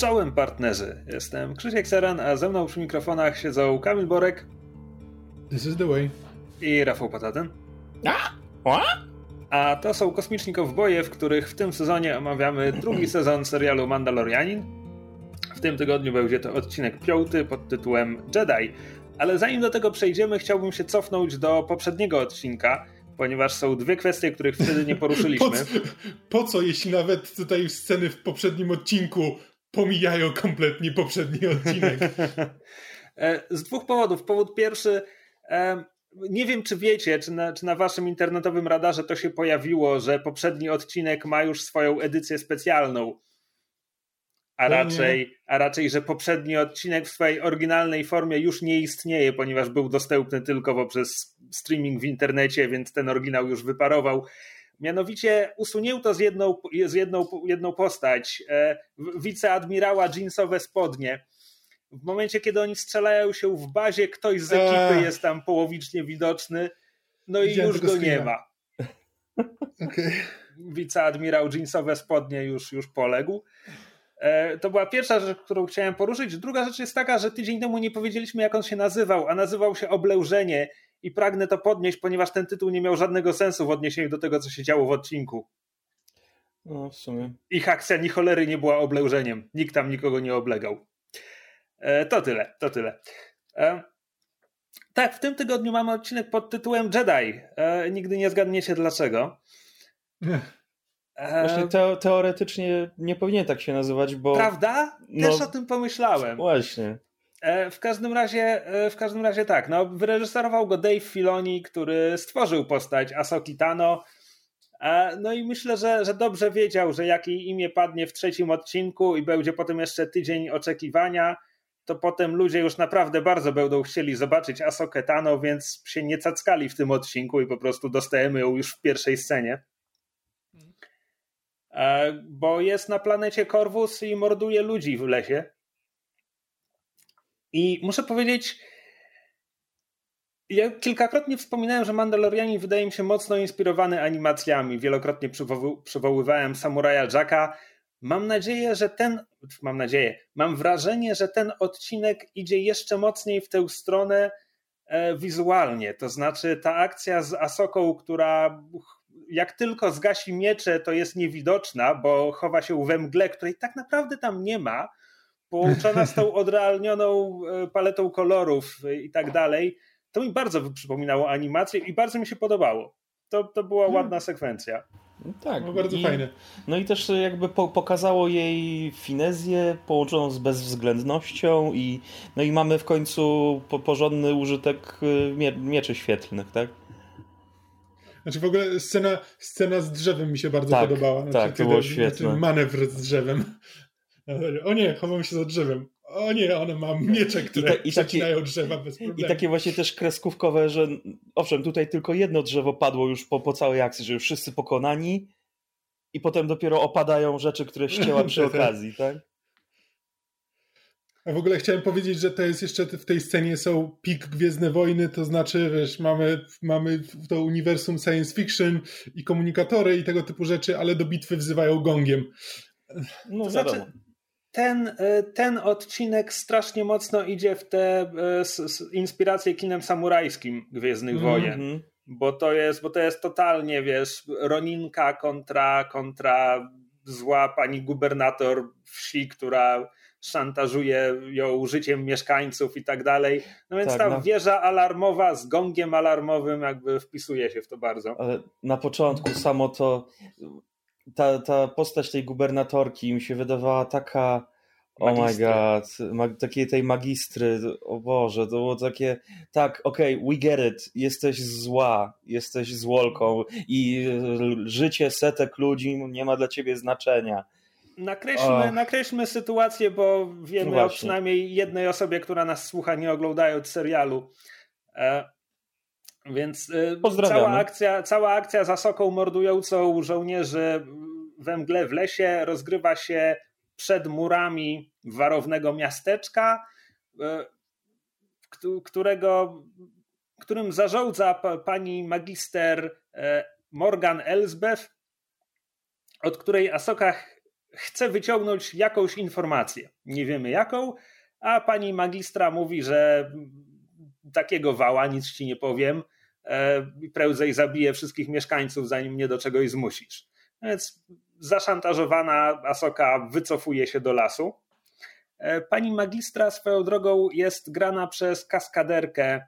Czołem partnerzy. Jestem Krzysiek Seran, a ze mną przy mikrofonach siedzą Kamil Borek. This is the way. I Rafał Pataten. A? A? A to są Kosmiczni Kowboje, w których w tym sezonie omawiamy drugi sezon serialu Mandalorianin. W tym tygodniu będzie to odcinek piąty pod tytułem Jedi. Ale zanim do tego przejdziemy, chciałbym się cofnąć do poprzedniego odcinka, ponieważ są dwie kwestie, których wtedy nie poruszyliśmy. Po co, po co jeśli nawet tutaj sceny w poprzednim odcinku pomijają kompletnie poprzedni odcinek? E, z dwóch powodów. Powód pierwszy, e, nie wiem czy wiecie, czy na, czy na waszym internetowym radarze to się pojawiło, że poprzedni odcinek ma już swoją edycję specjalną. A raczej, a raczej, że poprzedni odcinek w swojej oryginalnej formie już nie istnieje, ponieważ był dostępny tylko poprzez streaming w internecie, więc ten oryginał już wyparował. Mianowicie usunięto z jedną, z jedną, jedną postać, e, wiceadmirała jeansowe spodnie. W momencie, kiedy oni strzelają się w bazie, ktoś z ekipy jest tam połowicznie widoczny, no i już go nie ma. Okay. Wiceadmirał jeansowe spodnie już, już poległ. E, to była pierwsza rzecz, którą chciałem poruszyć. Druga rzecz jest taka, że tydzień temu nie powiedzieliśmy, jak on się nazywał, a nazywał się Oblężenie i pragnę to podnieść, ponieważ ten tytuł nie miał żadnego sensu w odniesieniu do tego, co się działo w odcinku. No, w sumie. Ich akcja ni cholery nie była oblężeniem. Nikt tam nikogo nie oblegał. E, to tyle, to tyle. E, tak, w tym tygodniu mamy odcinek pod tytułem Jedi. E, nigdy nie zgadniecie dlaczego. Właśnie te, teoretycznie nie powinien tak się nazywać, bo. Prawda? Też no, o tym pomyślałem. Właśnie. W każdym razie, w każdym razie tak, no, wyreżyserował go Dave Filoni, który stworzył postać Asoki Tano. No i myślę, że, że dobrze wiedział, że jak jej imię padnie w trzecim odcinku i będzie potem jeszcze tydzień oczekiwania, to potem ludzie już naprawdę bardzo będą chcieli zobaczyć Asokę Tano, więc się nie cackali w tym odcinku i po prostu dostajemy ją już w pierwszej scenie. Bo jest na planecie Korwus i morduje ludzi w lesie. I muszę powiedzieć, ja kilkakrotnie wspominałem, że Mandalorianin wydaje mi się mocno inspirowany animacjami. Wielokrotnie przywoły, przywoływałem Samuraja Jacka. Mam nadzieję, że ten, mam nadzieję, mam wrażenie, że ten odcinek idzie jeszcze mocniej w tę stronę e, wizualnie. To znaczy ta akcja z Asoką, która jak tylko zgasi miecze, to jest niewidoczna, bo chowa się we mgle, której tak naprawdę tam nie ma połączona z tą odrealnioną e, paletą kolorów i tak dalej, to mi bardzo przypominało animację i bardzo mi się podobało. To, to była hmm. ładna sekwencja. No tak. No bardzo I, fajne. No i też jakby po, pokazało jej finezję połączoną z bezwzględnością i no i mamy w końcu po, porządny użytek mie, mieczy świetlnych, tak? Znaczy w ogóle scena, scena z drzewem mi się bardzo tak, podobała. Znaczy, tak, to było świetne. Znaczy manewr z drzewem. O nie, chowam się za drzewem. O nie, one ma miecze, które I, ta, i takie, drzewa bez problemu. I takie właśnie też kreskówkowe, że owszem, tutaj tylko jedno drzewo padło już po, po całej akcji, że już wszyscy pokonani i potem dopiero opadają rzeczy, które ścięła przy tak, tak. okazji, tak? A w ogóle chciałem powiedzieć, że to jest jeszcze w tej scenie są pik Gwiezdne Wojny, to znaczy, wiesz, mamy, mamy to uniwersum science fiction i komunikatory i tego typu rzeczy, ale do bitwy wzywają gongiem. No, to znaczy, ten, e, ten odcinek strasznie mocno idzie w te e, inspiracje kinem samurajskim Gwiezdnych mm -hmm. Wojen. Bo to jest, bo to jest totalnie, wiesz, Roninka kontra, kontra zła pani gubernator wsi, która szantażuje ją życiem mieszkańców i tak dalej. No więc tak, ta no. wieża alarmowa z gongiem alarmowym jakby wpisuje się w to bardzo. Ale na początku samo to ta, ta postać tej gubernatorki mi się wydawała taka oh my god, mag, takiej tej magistry, o Boże, to było takie, tak, okej, okay, we get it, jesteś zła, jesteś złolką i życie setek ludzi nie ma dla ciebie znaczenia. Nakreślmy, nakreślmy sytuację, bo wiemy o przynajmniej jednej osobie, która nas słucha, nie oglądając serialu. E, więc e, cała akcja, cała akcja za soką mordującą żołnierzy we mgle w lesie rozgrywa się przed murami warownego miasteczka, e, którego, którym zarządza pani magister e, Morgan Elsbeth, od której Asoka chce wyciągnąć jakąś informację. Nie wiemy jaką, a pani magistra mówi, że takiego wała, nic ci nie powiem, e, prędzej zabije wszystkich mieszkańców, zanim mnie do czegoś zmusisz. Więc zaszantażowana Asoka wycofuje się do lasu. E, pani magistra swoją drogą jest grana przez kaskaderkę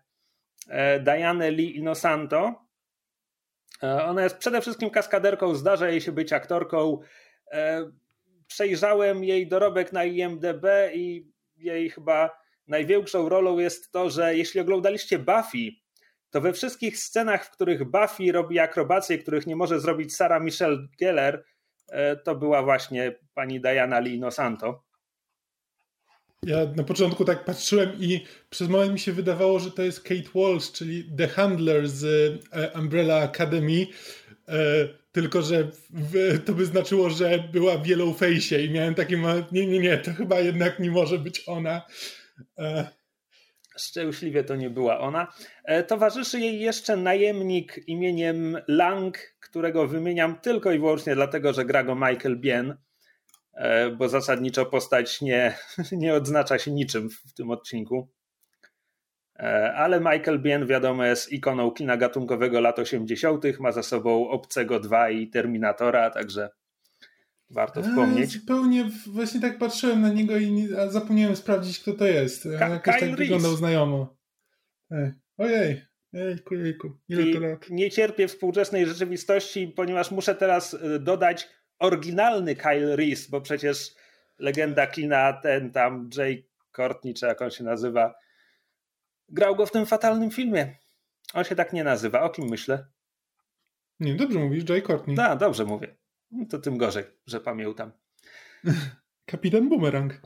e, Diane Lee Inosanto. Ona jest przede wszystkim kaskaderką, zdarza jej się być aktorką. Przejrzałem jej dorobek na IMDb i jej chyba największą rolą jest to, że jeśli oglądaliście Buffy, to we wszystkich scenach, w których Buffy robi akrobacje, których nie może zrobić Sarah Michelle Geller, e, to była właśnie pani Diana Lino Santo. Ja na początku tak patrzyłem i przez moment mi się wydawało, że to jest Kate Walsh, czyli The Handler z e, Umbrella Academy, e, tylko że to by znaczyło, że była w Yellowface'ie i miałem taki nie, nie, nie, to chyba jednak nie może być ona. E, Szczęśliwie to nie była ona. E, towarzyszy jej jeszcze najemnik imieniem Lang, którego wymieniam tylko i wyłącznie dlatego, że gra go Michael Bien, e, bo zasadniczo postać nie, nie odznacza się niczym w tym odcinku. Ale Michael Bien, wiadomo, jest ikoną kina gatunkowego lat 80., ma za sobą Obcego 2 i Terminatora, także warto wspomnieć. Zupełnie właśnie tak patrzyłem na niego i zapomniałem sprawdzić, kto to jest. Ka Jakoś tak wyglądał znajomo. Ej. Ojej, jejku, jejku, ile to lat. Nie cierpię współczesnej rzeczywistości, ponieważ muszę teraz y, dodać oryginalny Kyle Reese, bo przecież legenda kina, ten tam Jay Courtney, czy jak on się nazywa, grał go w tym fatalnym filmie. On się tak nie nazywa. O kim myślę? Nie, dobrze mówisz, Jay Courtney. Tak, dobrze mówię. No to tym gorzej, że pamiętam. Kapitan Boomerang.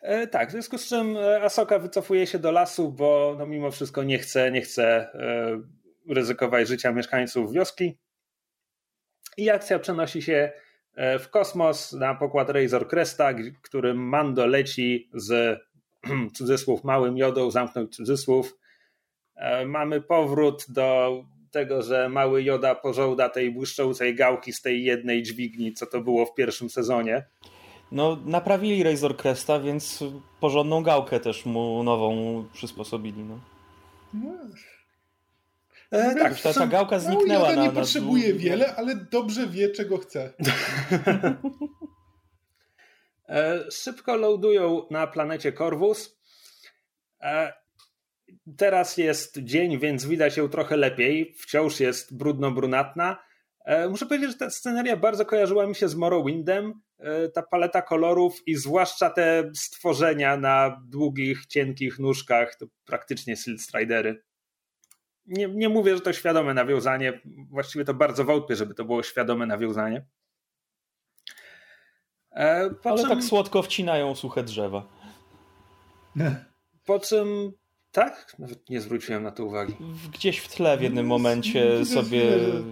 E, tak, w związku z czym e, Asoka wycofuje się do lasu, bo no mimo wszystko nie chce, nie chce e, ryzykować życia mieszkańców wioski. I akcja przenosi się w kosmos na pokład Razor Cresta, którym Mando leci z cudzysłów małym jodą, zamknąć cudzysłów. Mamy powrót do tego, że mały Joda pożąda tej błyszczącej gałki z tej jednej dźwigni, co to było w pierwszym sezonie. No, naprawili Razor Cresta, więc porządną gałkę też mu nową przysposobili. No. no. E, tak, ta, ta gałka zniknęła. No, nie na, potrzebuje na... wiele, ale dobrze wie, czego chce. e, szybko loadują na planecie Corvus. E, Teraz jest dzień, więc widać ją trochę lepiej. Wciąż jest brudno-brunatna. E, muszę powiedzieć, że ta sceneria bardzo kojarzyła mi się z Morrowindem. E, ta paleta kolorów i zwłaszcza te stworzenia na długich, cienkich nóżkach to praktycznie Silt Stridery. Nie, nie mówię, że to świadome nawiązanie. Właściwie to bardzo wątpię, żeby to było świadome nawiązanie. E, po Ale czym... tak słodko wcinają suche drzewa. Po czym tak? Nawet nie zwróciłem na to uwagi. Gdzieś w tle w jednym momencie sobie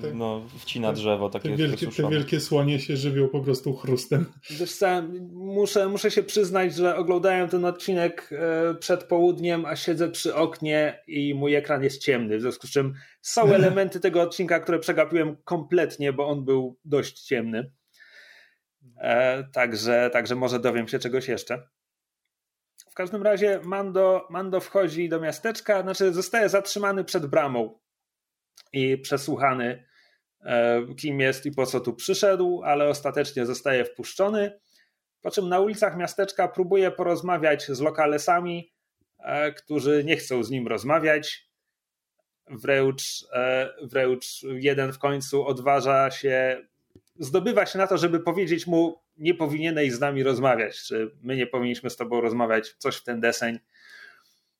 tak. no, wcina drzewo. Takie te, wielkie, te wielkie słonie się żywią po prostu chrustem. Wiesz co, muszę, muszę się przyznać, że oglądałem ten odcinek e, przed południem, a siedzę przy oknie i mój ekran jest ciemny. W związku z czym są elementy tego odcinka, które przegapiłem kompletnie, bo on był dość ciemny. E, także, także może dowiem się czegoś jeszcze. W każdym razie Mando, Mando wchodzi do miasteczka, znaczy zostaje zatrzymany przed bramą i przesłuchany, e, kim jest i po co tu przyszedł, ale ostatecznie zostaje wpuszczony. Po czym na ulicach miasteczka próbuje porozmawiać z lokalesami, e, którzy nie chcą z nim rozmawiać. Wręcz, e, wręcz jeden w końcu odważa się, zdobywa się na to, żeby powiedzieć mu: nie powinieneś z nami rozmawiać, czy my nie powinniśmy z tobą rozmawiać, coś w ten deseń.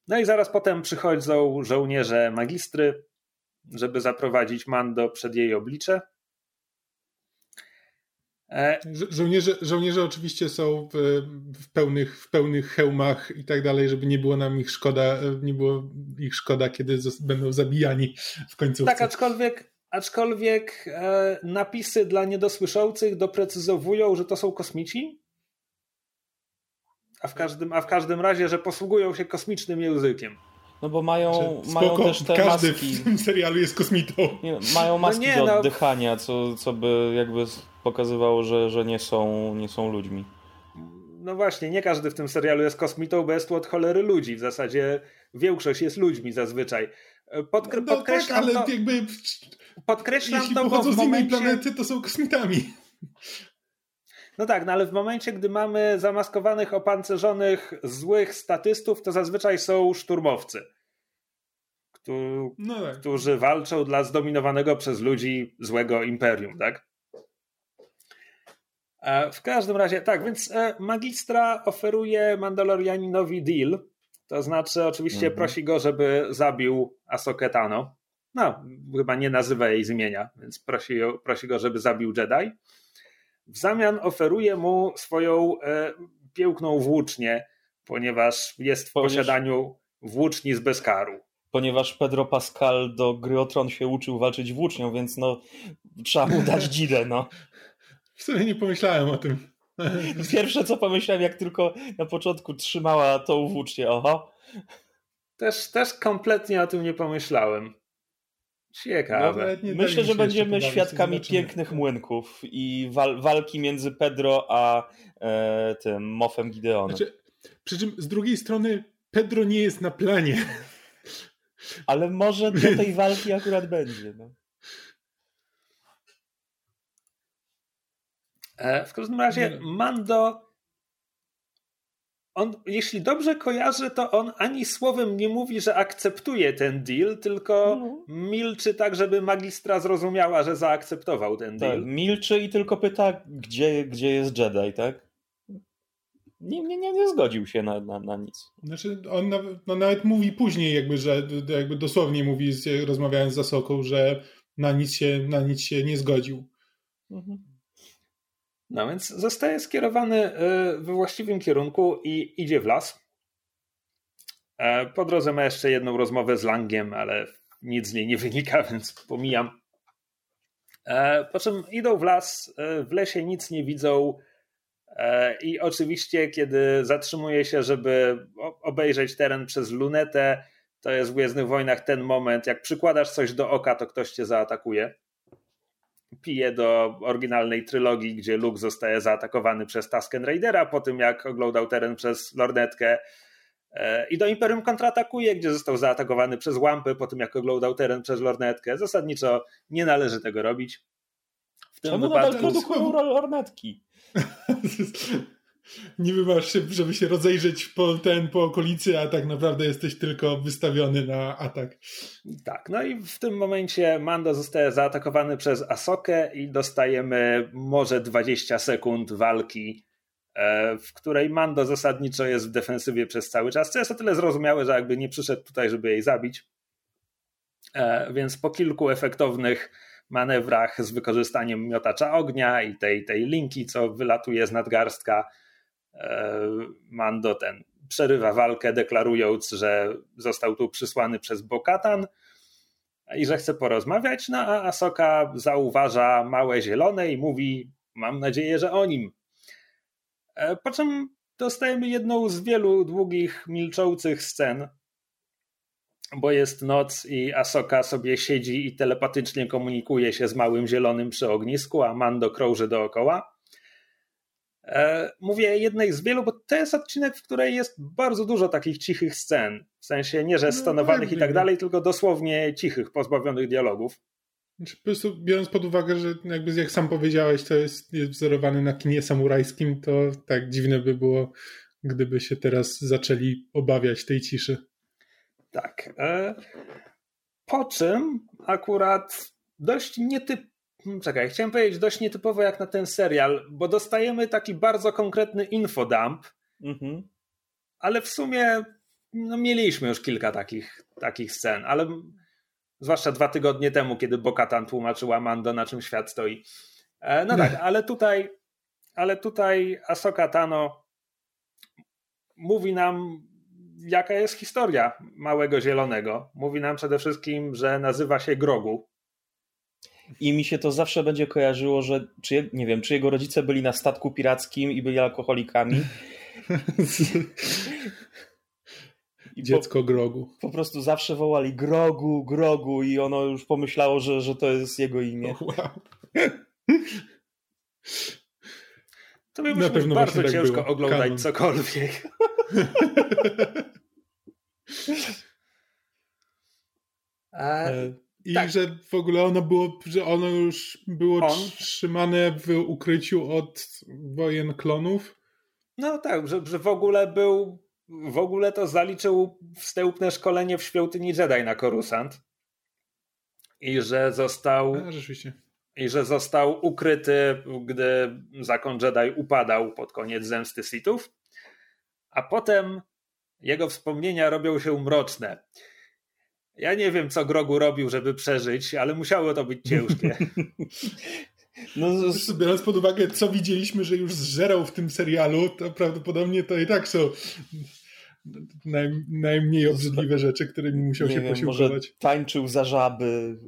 No i zaraz potem przychodzą żołnierze magistry, żeby zaprowadzić Mando przed jej oblicze. E... Żołnierze, żołnierze oczywiście są w, w, pełnych, w pełnych hełmach i tak dalej, żeby nie było nam ich szkoda, nie było ich szkoda, kiedy będą zabijani w końcu. Tak, aczkolwiek aczkolwiek e, napisy dla niedosłyszących doprecyzowują, że to są kosmici, a w każdym, a w każdym razie, że posługują się kosmicznym językiem. No bo mają, mają też te każdy maski. w tym serialu jest kosmitą. Nie, mają no maski no nie, do no... oddychania, co, co by jakby pokazywało, że, że nie, są, nie są ludźmi. No właśnie, nie każdy w tym serialu jest kosmitą, bo jest tu od cholery ludzi. W zasadzie większość jest ludźmi zazwyczaj. Podkre no, podkreślam tak, ale to, jakby podkreślam jeśli to, bo w momencie... z innej planety, to są kosmitami. No tak, no ale w momencie, gdy mamy zamaskowanych, opancerzonych, złych statystów, to zazwyczaj są szturmowcy, no tak. którzy walczą dla zdominowanego przez ludzi złego imperium, tak? E, w każdym razie, tak, więc e, Magistra oferuje Mandalorianinowi deal, to znaczy oczywiście mhm. prosi go, żeby zabił Asokę Tano. No, chyba nie nazywa jej z imienia, więc prosi, prosi go, żeby zabił Jedi. W zamian oferuje mu swoją e, piękną włócznię, ponieważ jest w posiadaniu włóczni z Beskaru. Ponieważ Pedro Pascal do gry o Tron się uczył walczyć włócznią, więc no trzeba mu dać dzidę, no. W sumie nie pomyślałem o tym. Pierwsze co pomyślałem, jak tylko na początku trzymała tą włócznię, oho. Też, też kompletnie o tym nie pomyślałem. Ciekawe. No, Myślę, że będziemy świadkami pięknych młynków i wal walki między Pedro a e, tym Mofem Gideonem. Znaczy, przy czym z drugiej strony Pedro nie jest na planie. Ale może do tej walki akurat będzie. No. E, w każdym razie Mando on, jeśli dobrze kojarzę, to on ani słowem nie mówi, że akceptuje ten deal, tylko no. milczy tak, żeby magistra zrozumiała, że zaakceptował ten deal. Tak, milczy i tylko pyta, gdzie, gdzie jest Jedi, tak? Nie, nie, nie, nie zgodził się na, na, na nic. Znaczy, on nawet, no nawet mówi później, jakby, że jakby dosłownie mówi, rozmawiając z Zasoką, że na nic się, na nic się nie zgodził. Mhm. No więc zostaje skierowany e, we właściwym kierunku i idzie w las. E, po drodze ma jeszcze jedną rozmowę z Langiem, ale nic z niej nie wynika, więc pomijam. E, po czym idą w las, w lesie nic nie widzą i oczywiście kiedy zatrzymuje się, żeby obejrzeć teren przez lunetę, to jest w Gwiezdnych Wojnach ten moment, jak przykładasz coś do oka, to ktoś cię zaatakuje pije do oryginalnej trylogii, gdzie Luke zostaje zaatakowany przez Tusken Raidera po tym, jak oglądał teren przez lornetkę. E, I do Imperium kontratakuje, gdzie został zaatakowany przez łampy po tym, jak oglądał teren przez lornetkę. Zasadniczo nie należy tego robić. W tym Czemu wypadku... nadal produkują lornetki? niby masz się, żeby się rozejrzeć po ten, po okolicy, a tak naprawdę jesteś tylko wystawiony na atak. Tak, no i w tym momencie Mando zostaje zaatakowany przez Asokę i dostajemy może 20 sekund walki, e, w której Mando zasadniczo jest w defensywie przez cały czas, co jest o tyle zrozumiałe, że jakby nie przyszedł tutaj, żeby jej zabić. E, więc po kilku efektownych manewrach z wykorzystaniem miotacza ognia i tej, tej linki, co wylatuje z nadgarstka, Mando ten przerywa walkę, deklarując, że został tu przysłany przez Bokatan i że chce porozmawiać, no a Asoka zauważa małe zielone i mówi, mam nadzieję, że o nim. E, po czym dostajemy jedną z wielu długich, milczących scen, bo jest noc i Asoka sobie siedzi i telepatycznie komunikuje się z małym zielonym przy ognisku, a Mando krąży dookoła. E, mówię jednej z wielu, bo to jest odcinek, w której jest bardzo dużo takich cichych scen. W sensie nie, że no, stonowanych no, i tak dalej, tylko dosłownie cichych, pozbawionych dialogów. Znaczy, po prostu biorąc pod uwagę, że jakby jak sam powiedziałeś, to jest, jest wzorowany na kinie samurajskim, to tak dziwne by było, gdyby się teraz zaczęli obawiać tej ciszy. Tak. E, po czym akurat dość nietypowo czekaj, chciałem powiedzieć dość nietypowo jak na ten serial, bo dostajemy taki bardzo konkretny infodump, mhm. ale w sumie no, mieliśmy już kilka takich, takich scen, ale zwłaszcza dwa tygodnie temu, kiedy Bokatan tłumaczyła Mando, na czym świat stoi. E, no tak, ale tutaj, ale tutaj Asoka Tano mówi nam, jaka jest historia Małego Zielonego. Mówi nam przede wszystkim, że nazywa się Grogu, i mi się to zawsze będzie kojarzyło, że czy, nie wiem, czy jego rodzice byli na statku pirackim i byli alkoholikami. I Dziecko po, Grogu. Po prostu zawsze wołali Grogu, Grogu i ono już pomyślało, że, że to jest jego imię. Oh, wow. To by musi być bardzo tak ciężko było. oglądać Kanon. cokolwiek. A, I tak. że w ogóle ono było, że ono już było On? trzymane w ukryciu od wojen klonów. No tak, że, że w ogóle był, w ogóle to zaliczył wstępne szkolenie w świątyni Jedi na Korusant. I że został. A, rzeczywiście. I że został ukryty, gdy zakon Jedi upadał pod koniec zemsty Sithów. A potem jego wspomnienia robią się mroczne. Ja nie wiem, co Grogu robił, żeby przeżyć, ale musiało to być ciężkie. No, biorąc pod uwagę, co widzieliśmy, że już zżerał w tym serialu, to prawdopodobnie to i tak są naj, najmniej obrzydliwe rzeczy, którymi musiał nie się wiem, posiłkować. Może tańczył za żaby.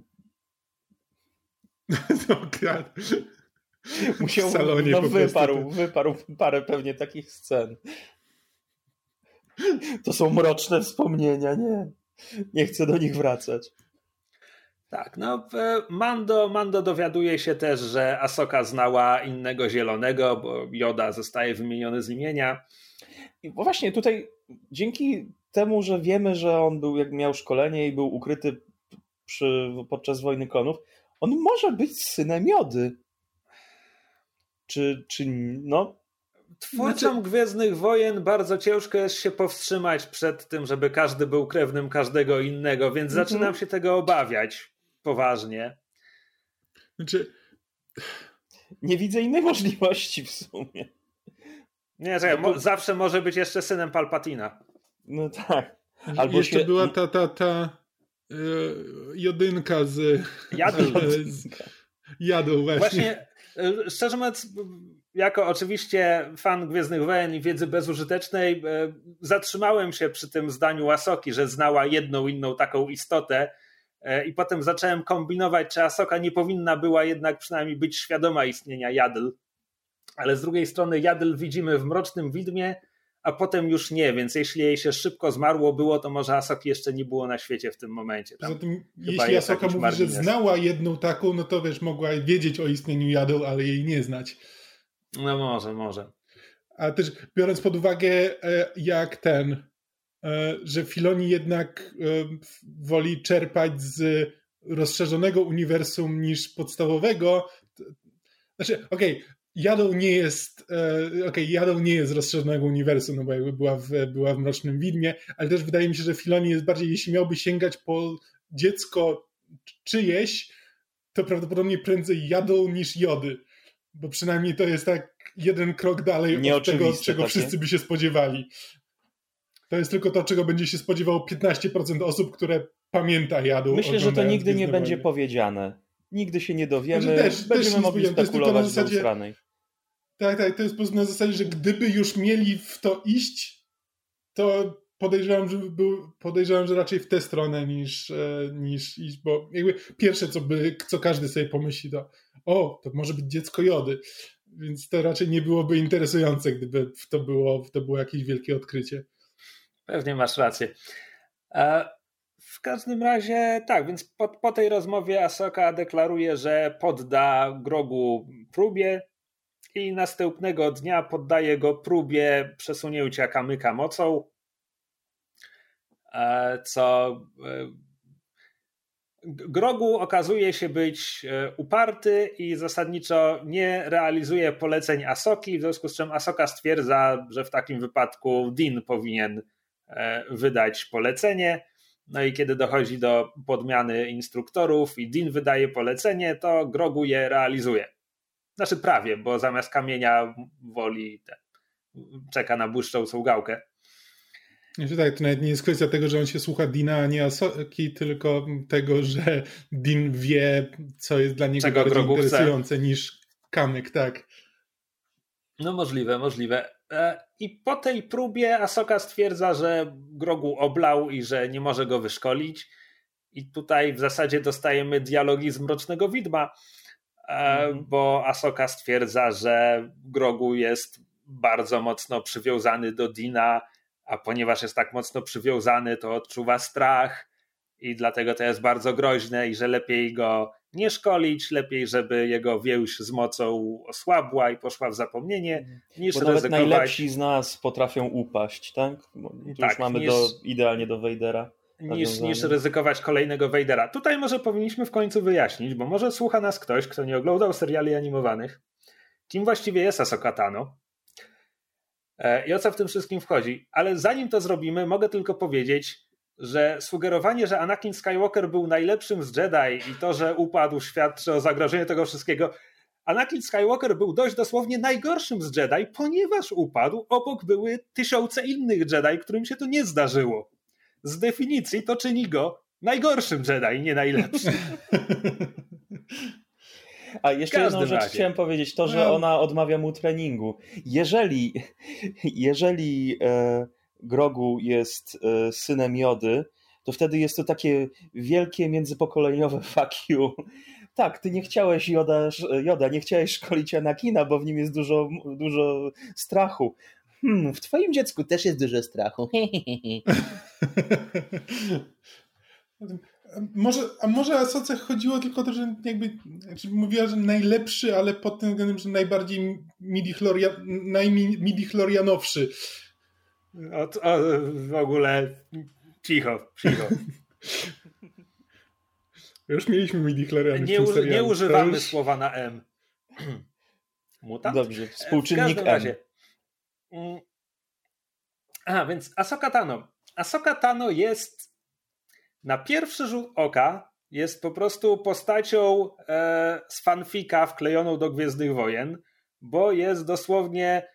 no, God. Musiał, w salonie no, wyparł, wyparł parę pewnie takich scen. To są mroczne wspomnienia, nie? Nie chcę do nich wracać. Tak, no Mando, Mando dowiaduje się też, że Asoka znała innego zielonego, bo Joda zostaje wymieniony z imienia. I właśnie tutaj dzięki temu, że wiemy, że on był, jak miał szkolenie i był ukryty przy, podczas wojny klonów, on może być synem Jody. Czy, czy no, Twórcom znaczy... Gwiezdnych Wojen bardzo ciężko jest się powstrzymać przed tym, żeby każdy był krewnym każdego innego, więc mm -hmm. zaczynam się tego obawiać poważnie. Znaczy... Nie widzę innej możliwości w sumie. Nie, czekaj, mo zawsze może być jeszcze synem Palpatina. No tak. Albo jeszcze się... była ta, ta, ta yy, jodynka z... Jadł. Z, jadł właśnie. Właśnie, e, szczerze mówiąc, jako oczywiście fan Gwiezdnych Wojen i wiedzy bezużytecznej, e, zatrzymałem się przy tym zdaniu Asoki, że znała jedną inną taką istotę e, i potem zacząłem kombinować, czy Asoka nie powinna była jednak przynajmniej być świadoma istnienia Jadl. Ale z drugiej strony Jadl widzimy w Mrocznym Widmie, a potem już nie, więc jeśli jej się szybko zmarło było, to może Asoki jeszcze nie było na świecie w tym momencie. Tam Zatem, jeśli Asoka mówi, margines. że znała jedną taką, no to wiesz, mogła wiedzieć o istnieniu Jadl, ale jej nie znać. No może, może. A też biorąc pod uwagę, e, jak ten, e, że Filoni jednak e, woli czerpać z rozszerzonego uniwersum niż podstawowego. Znaczy, okej, okay, Jadą nie jest, okej, okay, Jadą nie jest rozszerzonego uniwersum, no bo jakby była w, była w Mrocznym Widmie, ale też wydaje mi się, że Filoni jest bardziej, jeśli miałby sięgać po dziecko czyjeś, to prawdopodobnie prędzej Jadą niż Jody bo przynajmniej to jest tak jeden krok dalej od tego, czego takie. wszyscy by się spodziewali. To jest tylko to, czego będzie się spodziewało 15% osób, które pamięta jadu. Myślę, że to nigdy nie będzie powiedziane. Nigdy się nie dowiemy. Znaczy też, Będziemy też mogli spekulować na zasadzie, Tak, tak, to jest po prostu na zasadzie, że gdyby już mieli w to iść, to podejrzewam, że, był, podejrzewam, że raczej w tę stronę niż, e, niż iść, bo jakby pierwsze, co, by, co każdy sobie pomyśli, to o, to może być dziecko Jody. Więc to raczej nie byłoby interesujące, gdyby to było, to było jakieś wielkie odkrycie. Pewnie masz rację. E, w każdym razie tak, więc po, po tej rozmowie Asoka deklaruje, że podda Grogu próbie i następnego dnia poddaje go próbie przesunięcia kamyka mocą, e, co e, Grogu okazuje się być e, uparty i zasadniczo nie realizuje poleceń Asoki, w związku z czym Asoka stwierdza, że w takim wypadku Din powinien e, wydać polecenie. No i kiedy dochodzi do podmiany instruktorów i Din wydaje polecenie, to Grogu je realizuje. Znaczy prawie, bo zamiast kamienia woli te, czeka na błyszczącą gałkę. Znaczy tak, to nawet nie jest kwestia tego, że on się słucha Dina, a nie Asoki, tylko tego, że Din wie, co jest dla niego Czego bardziej interesujące niż kamyk, tak. No możliwe, możliwe. E, I po tej próbie Asoka stwierdza, że Grogu oblał i że nie może go wyszkolić. I tutaj w zasadzie dostajemy dialogi z Mrocznego Widma, mm. bo Asoka stwierdza, że Grogu jest bardzo mocno przywiązany do Dina a ponieważ jest tak mocno przywiązany, to odczuwa strach i dlatego to jest bardzo groźne i że lepiej go nie szkolić, lepiej, żeby jego więź z mocą osłabła i poszła w zapomnienie, niż Bo nawet ryzykować... najlepsi z nas potrafią upaść, tak? Bo tu Tak, już mamy niż- do, idealnie do Vadera. niż, niż ryzykować kolejnego Vadera. Tutaj może powinniśmy w końcu wyjaśnić, bo może słucha nas ktoś, kto nie oglądał seriali animowanych, kim właściwie jest Ahsoka Tano e, i o co w tym wszystkim wchodzi. Ale zanim to zrobimy, mogę tylko powiedzieć, że sugerowanie, że Anakin Skywalker był najlepszym z Jedi i to, że upadł, świadczy o zagrożeniu tego wszystkiego. Anakin Skywalker był dość dosłownie najgorszym z Jedi, ponieważ upadł, obok były tysiące innych Jedi, którym się to nie zdarzyło. Z definicji to czyni go najgorszym Jedi, nie najlepszym. A jeszcze jedną rzecz razie. chciałem powiedzieć, to, że No. ona odmawia mu treningu. Jeżeli, jeżeli e, Grogu jest e, synem Jody, to wtedy jest to takie wielkie międzypokoleniowe fuck you. Tak, ty nie chciałeś Joda, Joda, nie chciałeś szkolić Anakina, bo w nim jest dużo, dużo strachu. Hmm, w twoim dziecku też jest dużo strachu. Może, a może Asoce chodziło tylko o to, że jakby znaczy mówiła, że najlepszy, ale pod tym względem, że najbardziej midichlorian, najmidichlorianowszy. O, o, w ogóle cicho, cicho. Już mieliśmy midichloriany w Nie, tym nie używamy już- słowa na M. Mutant? Dobrze, W współczynnik każdym M. razie. Mm. A, więc Ahsoka Tano. Ahsoka Tano jest na pierwszy rzut oka jest po prostu postacią e, z fanfika wklejoną do Gwiezdnych Wojen, bo jest dosłownie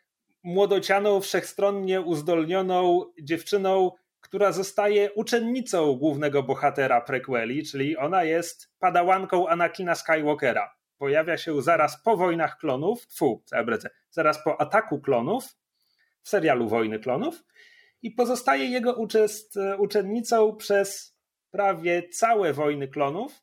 młodocianą, wszechstronnie uzdolnioną dziewczyną, która zostaje uczennicą głównego bohatera prequeli, czyli ona jest padałanką Anakina Skywalkera. Pojawia się zaraz po wojnach klonów, fu, zabrecę, zaraz po ataku klonów w serialu Wojny Klonów i pozostaje jego uczest, uczennicą przez prawie całe Wojny Klonów.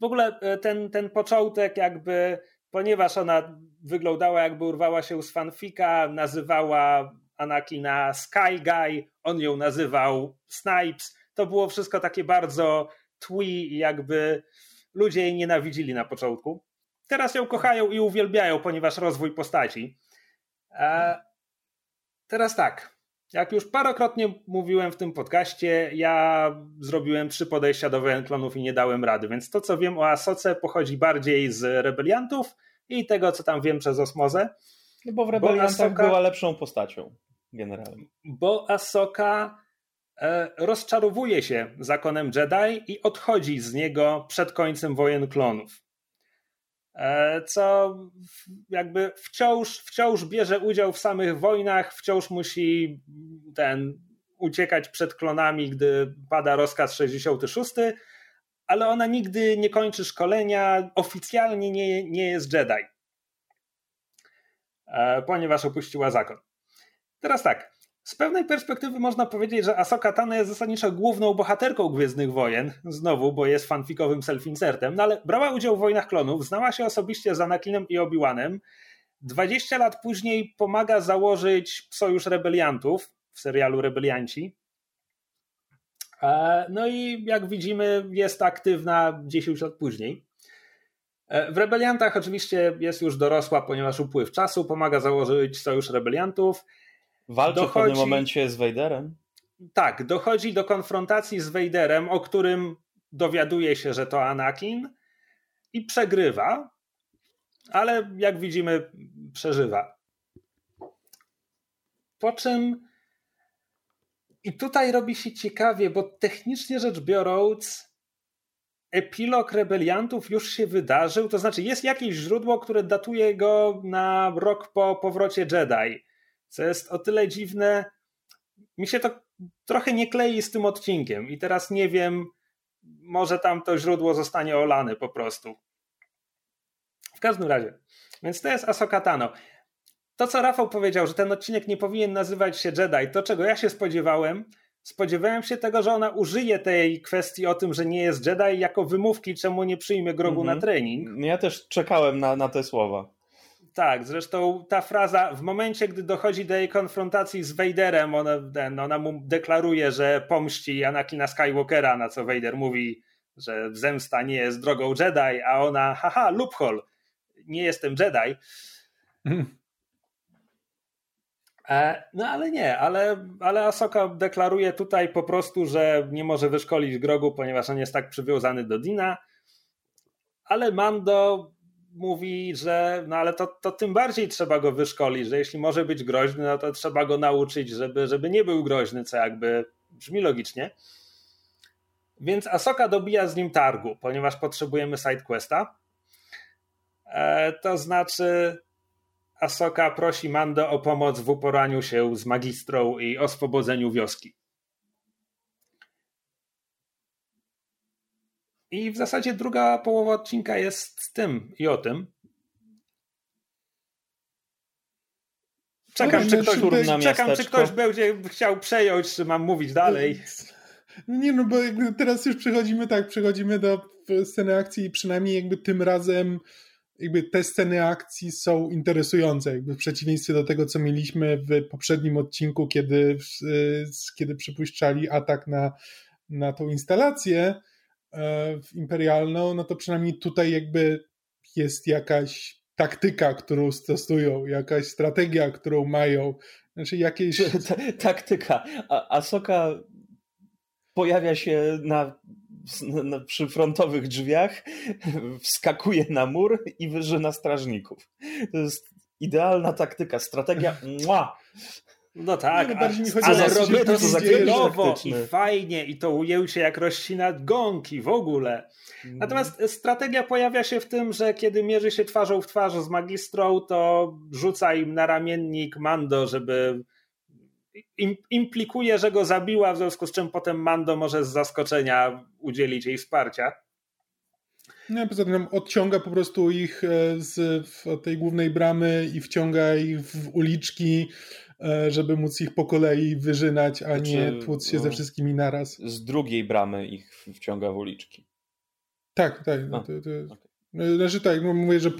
W ogóle e, ten, ten początek jakby, ponieważ ona wyglądała jakby urwała się z fanfika, nazywała Anakina Sky Guy, on ją nazywał Snipes. To było wszystko takie bardzo twee i jakby ludzie jej nienawidzili na początku. Teraz ją kochają i uwielbiają, ponieważ rozwój postaci. E, teraz tak. Jak już parokrotnie mówiłem w tym podcaście, ja zrobiłem trzy podejścia do wojen klonów i nie dałem rady, więc to, co wiem o Asoce, pochodzi bardziej z rebeliantów i tego, co tam wiem przez osmozę. No bo w Rebeliantach Ahsoka- była lepszą postacią, generalnie. bo Ahsoka e, rozczarowuje się zakonem Jedi i odchodzi z niego przed końcem wojen klonów. E, Co jakby wciąż, wciąż bierze udział w samych wojnach, wciąż musi ten uciekać przed klonami, gdy pada rozkaz 66, ale ona nigdy nie kończy szkolenia, oficjalnie nie, nie jest Jedi, e, ponieważ opuściła zakon. Teraz tak, z pewnej perspektywy można powiedzieć, że Ahsoka Tano jest zasadniczo główną bohaterką Gwiezdnych Wojen, znowu, bo jest fanfikowym self-insertem, no ale brała udział w Wojnach Klonów, znała się osobiście z Anakinem i Obi-Wanem, 20 lat później pomaga założyć Sojusz Rebeliantów w serialu Rebelianci. E, No i jak widzimy, jest aktywna 10 lat później. E, W Rebeliantach oczywiście jest już dorosła, ponieważ upływ czasu pomaga założyć Sojusz Rebeliantów. Walczy w Dochodzi- pewnym momencie z Vaderem. Tak, dochodzi do konfrontacji z Vaderem, o którym dowiaduje się, że to Anakin i przegrywa, ale jak widzimy, przeżywa. Po czym i tutaj robi się ciekawie, bo technicznie rzecz biorąc, epilog rebeliantów już się wydarzył. To znaczy, jest jakieś źródło, które datuje go na rok po powrocie Jedi. Co jest o tyle dziwne. Mi się to trochę nie klei z tym odcinkiem, i teraz nie wiem, może tam to źródło zostanie olane po prostu. W każdym razie, więc to jest Ahsoka Tano. To, co Rafał powiedział, że ten odcinek nie powinien nazywać się Jedi, to czego ja się spodziewałem, spodziewałem się tego, że ona użyje tej kwestii o tym, że nie jest Jedi jako wymówki, czemu nie przyjmie grogu Mhm. na trening. Ja też czekałem na, na te słowa. Tak, zresztą ta fraza w momencie, gdy dochodzi do jej konfrontacji z Vaderem, ona, ona mu deklaruje, że pomści Anakina Skywalkera, na co Vader mówi że zemsta nie jest drogą Jedi, a ona, haha, loophole, nie jestem Jedi. Mhm. E, no ale nie, ale, ale Asoka deklaruje tutaj po prostu, że nie może wyszkolić Grogu, ponieważ on jest tak przywiązany do Dina, ale Mando mówi, że no ale to, to tym bardziej trzeba go wyszkolić, że jeśli może być groźny, no to trzeba go nauczyć, żeby, żeby nie był groźny, co jakby brzmi logicznie. Więc Asoka dobija z nim targu, ponieważ potrzebujemy sidequesta. E, to znaczy Asoka prosi Mando o pomoc w uporaniu się z magistrą i oswobodzeniu wioski. I w zasadzie druga połowa odcinka jest z tym i o tym. Czekam, czy ktoś, czekam czy ktoś będzie chciał przejąć, czy mam mówić dalej. Nie, no bo teraz już przechodzimy tak, przechodzimy do sceny akcji i przynajmniej jakby tym razem jakby te sceny akcji są interesujące, jakby w przeciwieństwie do tego, co mieliśmy w poprzednim odcinku, kiedy, kiedy przypuszczali atak na, na tą instalację imperialną, no to przynajmniej tutaj jakby jest jakaś taktyka, którą stosują, jakaś strategia, którą mają, znaczy jakieś... Taktyka. A Asoka pojawia się na na, przy frontowych drzwiach, wskakuje na mur i wyżyna strażników. To jest idealna taktyka, strategia. Mua! No tak, no, bardziej mi chodzi ale robi to stylowo i fajnie i to ujęcie jak rozcina gąki w ogóle. Mhm. Natomiast strategia pojawia się w tym, że kiedy mierzy się twarzą w twarz z magistrą, to rzuca im na ramiennik Mando, żeby implikuje, że go zabiła, w związku z czym potem Mando może z zaskoczenia udzielić jej wsparcia. No, poza tym odciąga po prostu ich e, z tej głównej bramy i wciąga ich w uliczki, e, żeby móc ich po kolei wyżynać, a znaczy, nie tłuc się no, ze wszystkimi naraz. Z drugiej bramy ich wciąga w uliczki. Tak, tak. No, to, to, okay. No, znaczy tak, no mówię, że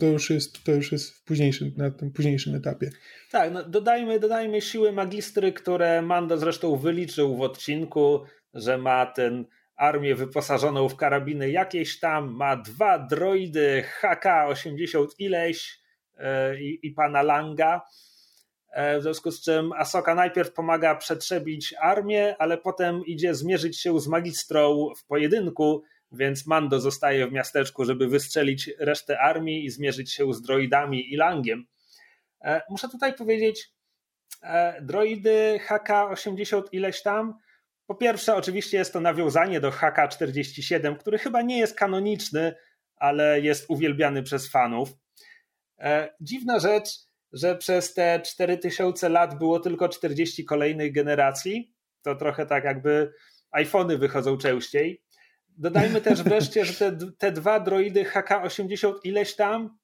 to już jest, to już jest w późniejszym, na tym późniejszym etapie. Tak, no dodajmy, dodajmy siły magistry, które Mando zresztą wyliczył w odcinku, że ma ten armię wyposażoną w karabiny jakieś tam, ma dwa droidy HK-80 ileś yy, i pana Langa, e, w związku z czym Asoka najpierw pomaga przetrzebić armię, ale potem idzie zmierzyć się z magistrą w pojedynku, więc Mando zostaje w miasteczku, żeby wystrzelić resztę armii i zmierzyć się z droidami i Langiem. E, muszę tutaj powiedzieć, e, droidy HK-80 ileś tam. Po pierwsze, oczywiście jest to nawiązanie do HK-47, który chyba nie jest kanoniczny, ale jest uwielbiany przez fanów. E, dziwna rzecz, że przez te 4000 lat było tylko 40 kolejnych generacji. To trochę tak jakby iPhony wychodzą częściej. Dodajmy też wreszcie, że te, te dwa droidy HK-80 ileś tam,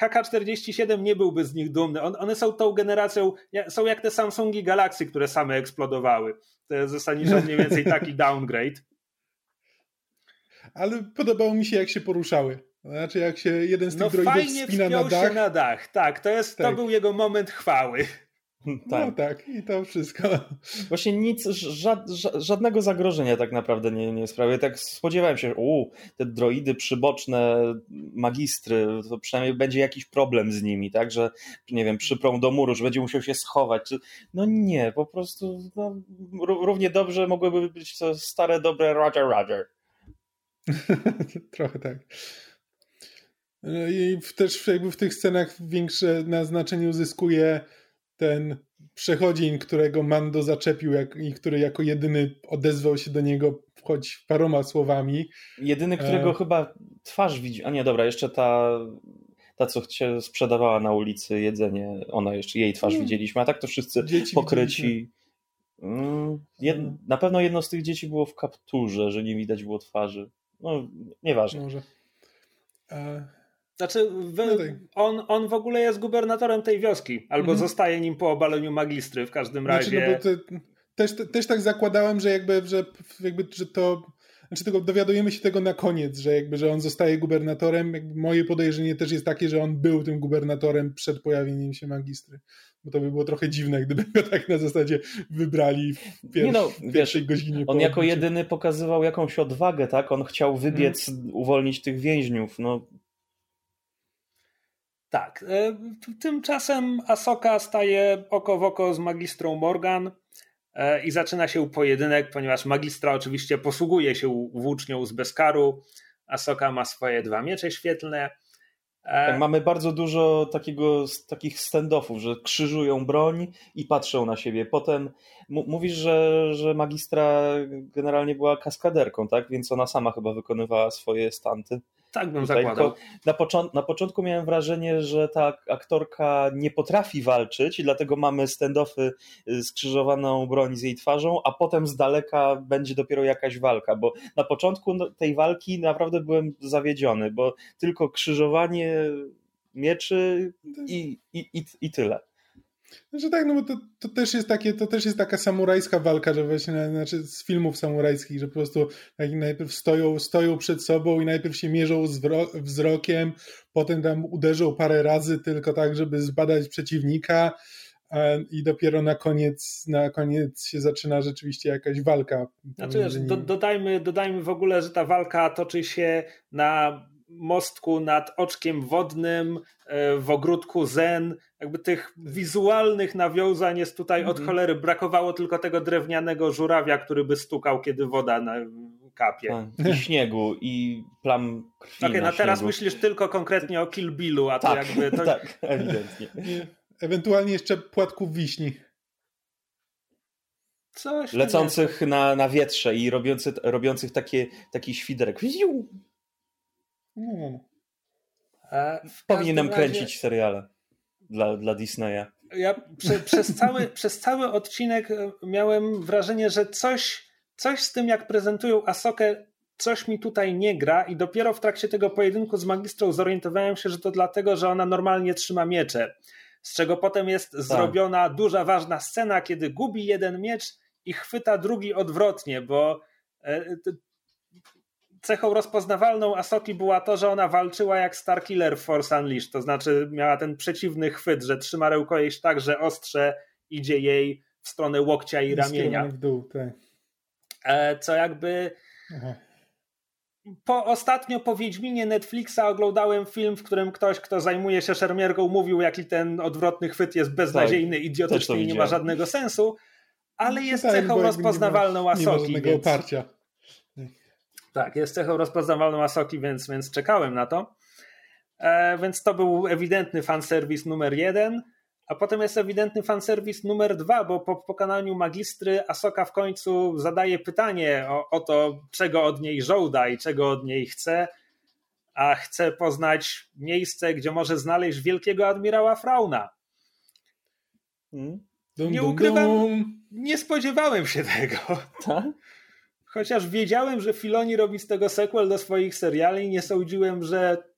HK-47 nie byłby z nich dumny. On, one są tą generacją, są jak te Samsungi Galaxy, które same eksplodowały. To jest zasadniczo mniej więcej taki downgrade. Ale podobało mi się, jak się poruszały. Znaczy, jak się jeden z tych no droidów spina na dach. się na dach, tak. To, jest, tak. to był jego moment chwały. Tak. No tak, i to wszystko. Właśnie nic, żad, żadnego zagrożenia tak naprawdę nie, nie sprawia. Tak spodziewałem się, u te droidy przyboczne, magistry, to przynajmniej będzie jakiś problem z nimi, tak, że nie wiem, przyprą do muru, że będzie musiał się schować. No nie, po prostu no, równie dobrze mogłyby być to stare, dobre Roger Roger. Trochę tak. I też jakby w tych scenach większe na znaczeniu zyskuje ten przechodzień, którego Mando zaczepił jak, i który jako jedyny odezwał się do niego choć paroma słowami. Jedyny, którego e... chyba twarz widzi. A nie, dobra, jeszcze ta, ta co się sprzedawała na ulicy jedzenie, ona jeszcze, jej twarz widzieliśmy, a tak to wszyscy dzieci pokryci. Mm, jed... Na pewno jedno z tych dzieci było w kapturze, że nie widać było twarzy. No, nieważne. Może. E... Znaczy, no tak. on, on w ogóle jest gubernatorem tej wioski, albo mhm. zostaje nim po obaleniu magistry w każdym razie. Znaczy, no bo też, też tak zakładałem, że jakby, że jakby, że to znaczy tego, dowiadujemy się tego na koniec, że jakby, że on zostaje gubernatorem. Jakby moje podejrzenie też jest takie, że on był tym gubernatorem przed pojawieniem się magistry. Bo to by było trochę dziwne, gdyby go tak na zasadzie wybrali w, pier no, w pierwszej wiesz, godzinie. On jako jedyny pokazywał jakąś odwagę, tak? On chciał wybiec, hmm. uwolnić tych więźniów. No, tak. E, tymczasem Asoka staje oko w oko z magistrą Morgan e, i zaczyna się pojedynek, ponieważ magistra oczywiście posługuje się włócznią z Beskaru. Asoka ma swoje dwa miecze świetlne. E, tak, mamy bardzo dużo takiego, takich stand-offów, że krzyżują broń i patrzą na siebie. Potem mówisz, że, że magistra generalnie była kaskaderką, tak? Więc ona sama chyba wykonywała swoje stanty. Tak bym Tutaj zakładał. Na, począt na początku miałem wrażenie, że ta aktorka nie potrafi walczyć i dlatego mamy stand-offy skrzyżowaną broń z jej twarzą, a potem z daleka będzie dopiero jakaś walka, bo na początku no, tej walki naprawdę byłem zawiedziony, bo tylko krzyżowanie mieczy i, i, i, i tyle. Znaczy tak, no bo to, to, też jest takie, to też jest taka samurajska walka, że właśnie, znaczy z filmów samurajskich, że po prostu tak najpierw stoją, stoją przed sobą i najpierw się mierzą wzrokiem, potem tam uderzą parę razy tylko tak, żeby zbadać przeciwnika i dopiero na koniec, na koniec się zaczyna rzeczywiście jakaś walka. Znaczy, do, dodajmy, dodajmy w ogóle, że ta walka toczy się na mostku nad oczkiem wodnym, e, w ogródku Zen. Jakby tych wizualnych nawiązań jest tutaj -hmm. od mhm. cholery. Brakowało tylko tego drewnianego żurawia, który by stukał, kiedy woda na kapie. Tak, I śniegu, i plam krwi Okej, okay, no teraz myślisz tylko konkretnie o Kill Billu, a to tak, jakby... To... tak, ewidentnie. Ewentualnie jeszcze płatków wiśni. Coś Lecących na, na wietrze i robiących, robiących takie, taki świderek. Hmm. Powinienem razie... kręcić seriale dla, dla Disneya. Ja prze, przez, cały, przez cały odcinek e, miałem wrażenie, że coś, coś z tym, jak prezentują Asokę, coś mi tutaj nie gra i dopiero w trakcie tego pojedynku z magistrą zorientowałem się, że to dlatego, że ona normalnie trzyma miecze. Z czego potem jest tak. zrobiona duża, ważna scena, kiedy gubi jeden miecz i chwyta drugi odwrotnie, bo e, cechą rozpoznawalną Asoki była to, że ona walczyła jak Starkiller w Force Unleashed, to znaczy miała ten przeciwny chwyt, że trzyma rękojeść tak, że ostrze idzie jej w stronę łokcia i ramienia. W dół, tak. E, co jakby... Aha. Po ostatnio po Wiedźminie Netflixa oglądałem film, w którym ktoś, kto zajmuje się szermierką, mówił, jaki ten odwrotny chwyt jest beznadziejny, tak, idiotyczny i nie ma żadnego sensu, ale no, jest tak, cechą rozpoznawalną Asoki. Nie ma żadnego więc... oparcia. Tak, jest cechą rozpoznawalną Asoki, więc, więc czekałem na to. E, więc to był ewidentny fanserwis numer jeden. A potem jest ewidentny fanserwis numer dwa, bo po pokonaniu magistry Asoka w końcu zadaje pytanie o, o to, czego od niej żołda i czego od niej chce. A chce poznać miejsce, gdzie może znaleźć wielkiego admirała Frauna. Hmm? nie ukrywam, nie spodziewałem się tego. Tak? Chociaż wiedziałem, że Filoni robi z tego sequel do swoich seriali, nie sądziłem, że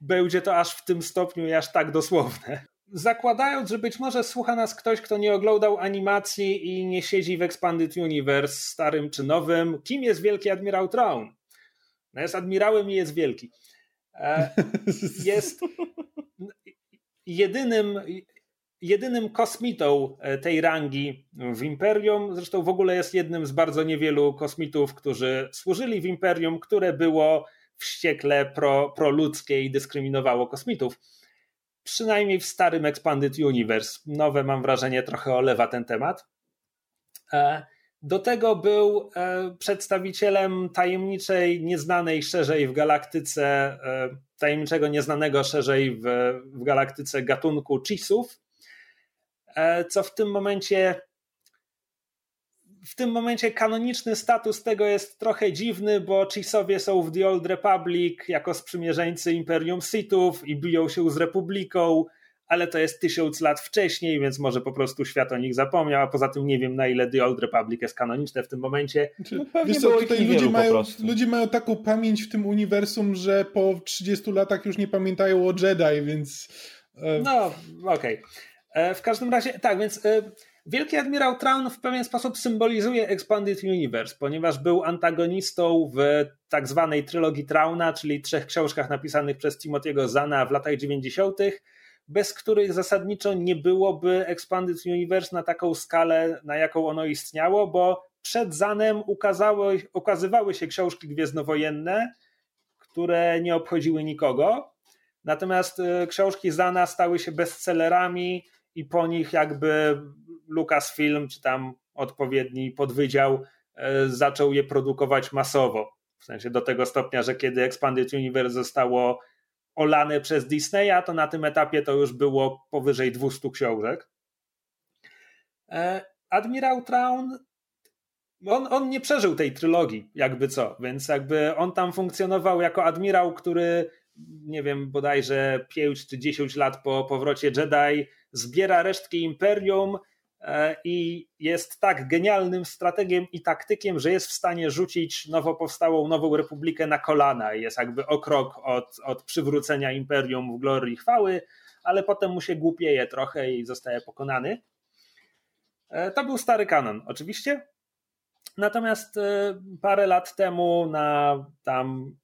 będzie to aż w tym stopniu i aż tak dosłowne. Zakładając, że być może słucha nas ktoś, kto nie oglądał animacji i nie siedzi w Expanded Universe, starym czy nowym, kim jest Wielki Admirał Traun? No jest admirałem i jest wielki. E, jest jedynym, jedynym kosmitą e, tej rangi w Imperium. Zresztą w ogóle jest jednym z bardzo niewielu kosmitów, którzy służyli w Imperium, które było wściekle pro, proludzkie i dyskryminowało kosmitów. Przynajmniej w starym Expanded Universe. Nowe, mam wrażenie, trochę olewa ten temat. E, do tego był e, przedstawicielem tajemniczej, nieznanej szerzej w galaktyce, tajemniczego, nieznanego szerzej w, w galaktyce gatunku Chisów, co w tym momencie w tym momencie kanoniczny status tego jest trochę dziwny, bo Chisowie są w The Old Republic jako sprzymierzeńcy Imperium Sithów i biją się z Republiką, ale to jest tysiąc lat wcześniej, więc może po prostu świat o nich zapomniał, a poza tym nie wiem na ile The Old Republic jest kanoniczne w tym momencie. Znaczy, no Wiesz co, tutaj ludzie mają, ludzie mają taką pamięć w tym uniwersum, że po 30 latach już nie pamiętają o Jedi, więc... E, no, okej. Okay. E, w każdym razie, tak, więc e, Wielki Admirał Traun w pewien sposób symbolizuje Expanded Universe, ponieważ był antagonistą w tak zwanej trylogii Trauna, czyli trzech książkach napisanych przez Timothy'ego Zana w latach 90., bez których zasadniczo nie byłoby Expanded Universe na taką skalę, na jaką ono istniało, bo przed Zanem ukazały, ukazywały się książki gwiezdnowojenne, które nie obchodziły nikogo. Natomiast e, książki Zana stały się bestsellerami i po nich jakby Lucasfilm, czy tam odpowiedni podwydział, e, zaczął je produkować masowo. W sensie do tego stopnia, że kiedy Expanded Universe zostało olane przez Disneya, to na tym etapie to już było powyżej 200 książek. E, Admirał Traun on, on nie przeżył tej trylogii, jakby co, więc jakby on tam funkcjonował jako admirał, który nie wiem, bodajże 5 czy 10 lat po powrocie Jedi zbiera resztki Imperium e, i jest tak genialnym strategiem i taktykiem, że jest w stanie rzucić nowo powstałą Nową Republikę na kolana. Jest jakby o krok od, od przywrócenia Imperium w glorii chwały, ale potem mu się głupieje trochę i zostaje pokonany. E, to był stary kanon, oczywiście. Natomiast e, parę lat temu na tam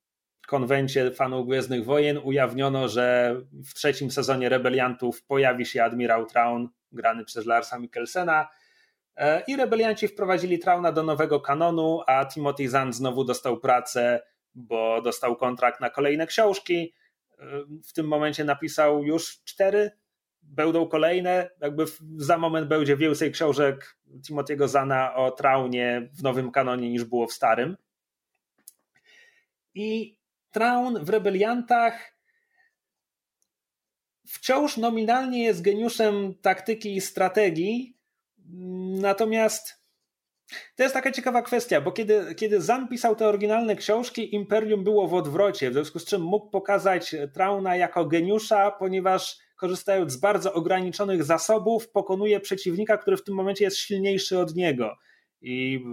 konwencie fanów Gwiezdnych Wojen ujawniono, że w trzecim sezonie Rebeliantów pojawi się admirał Traun, grany przez Larsa Mikkelsena. E, I rebelianci wprowadzili Trauna do nowego kanonu, a Timothy Zahn znowu dostał pracę, bo dostał kontrakt na kolejne książki. E, w tym momencie napisał już cztery, będą kolejne. Jakby za moment będzie więcej książek Timothy'ego Zana o Traunie w nowym kanonie niż było w starym. I Traun w Rebeliantach wciąż nominalnie jest geniuszem taktyki i strategii, natomiast to jest taka ciekawa kwestia, bo kiedy, kiedy Zan pisał te oryginalne książki, Imperium było w odwrocie, w związku z czym mógł pokazać Trauna jako geniusza, ponieważ korzystając z bardzo ograniczonych zasobów, pokonuje przeciwnika, który w tym momencie jest silniejszy od niego i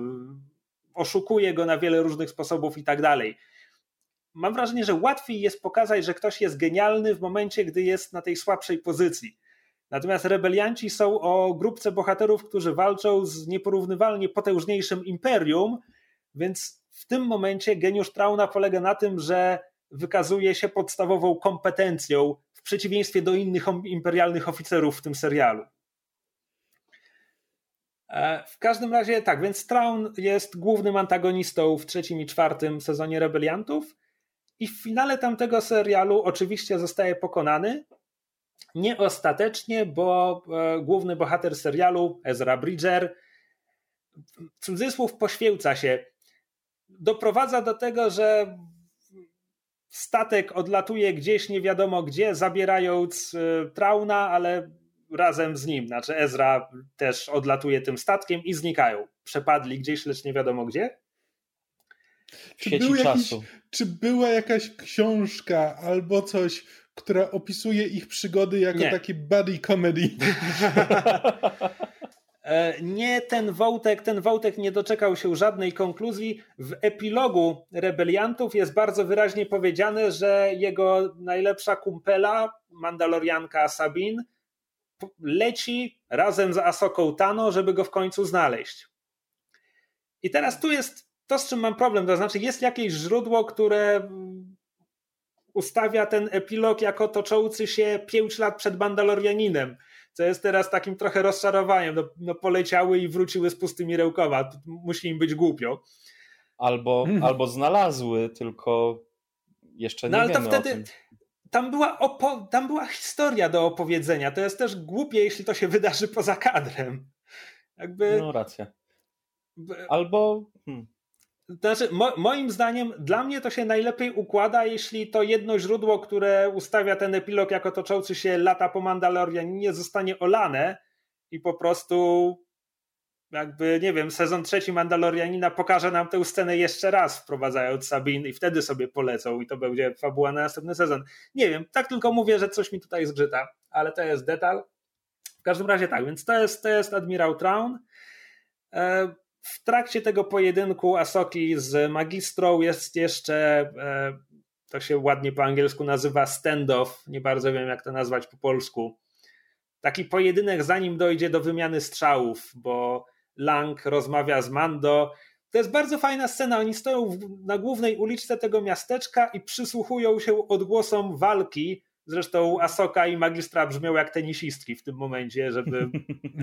oszukuje go na wiele różnych sposobów i tak dalej mam wrażenie, że łatwiej jest pokazać, że ktoś jest genialny w momencie, gdy jest na tej słabszej pozycji. Natomiast rebelianci są o grupce bohaterów, którzy walczą z nieporównywalnie potężniejszym imperium, więc w tym momencie geniusz Trauna polega na tym, że wykazuje się podstawową kompetencją w przeciwieństwie do innych imperialnych oficerów w tym serialu. E, w każdym razie tak, więc Traun jest głównym antagonistą w trzecim i czwartym sezonie Rebeliantów. I w finale tamtego serialu oczywiście zostaje pokonany. Nie ostatecznie, bo e, główny bohater serialu, Ezra Bridger, cudzysłów poświęca się. Doprowadza do tego, że statek odlatuje gdzieś nie wiadomo gdzie, zabierając e, Trauna, ale razem z nim. Znaczy Ezra też odlatuje tym statkiem i znikają. Przepadli gdzieś, lecz nie wiadomo gdzie. Czy, był jakiś, czy była jakaś książka albo coś, która opisuje ich przygody jako Nie. takie buddy comedy? E, nie, ten wątek, ten wątek nie doczekał się żadnej konkluzji. W epilogu Rebeliantów jest bardzo wyraźnie powiedziane, że jego najlepsza kumpela, Mandalorianka Sabin, leci razem z Asoką Tano, żeby go w końcu znaleźć. I teraz tu jest to, z czym mam problem, to znaczy jest jakieś źródło, które ustawia ten epilog jako toczący się 5 lat przed Mandalorianinem, co jest teraz takim trochę rozczarowaniem. No, no poleciały i wróciły z pustymi rełkoma. Musi im być głupio. Albo, hmm. albo znalazły, tylko jeszcze nie no, ale wiemy to wtedy, Tam była, opo- tam była historia do opowiedzenia. To jest też głupie, jeśli to się wydarzy poza kadrem. Jakby... No racja. Albo... Hmm. Znaczy, mo, moim zdaniem, dla mnie to się najlepiej układa, jeśli to jedno źródło, które ustawia ten epilog jako toczący się lata po Mandalorianinie, zostanie olane i po prostu jakby, nie wiem, sezon trzeci Mandalorianina pokaże nam tę scenę jeszcze raz, wprowadzając Sabin i wtedy sobie polecą i to będzie fabuła na następny sezon. Nie wiem, tak tylko mówię, że coś mi tutaj zgrzyta, ale to jest detal. W każdym razie tak, więc to jest, to jest Admirał Traun. W trakcie tego pojedynku Asoki z magistrą jest jeszcze, e, to się ładnie po angielsku nazywa standoff, nie bardzo wiem jak to nazwać po polsku. taki pojedynek, zanim dojdzie do wymiany strzałów, bo Lang rozmawia z Mando. To jest bardzo fajna scena. Oni stoją na głównej uliczce tego miasteczka i przysłuchują się odgłosom walki. Zresztą Asoka i Magistra brzmią jak tenisistki w tym momencie, żeby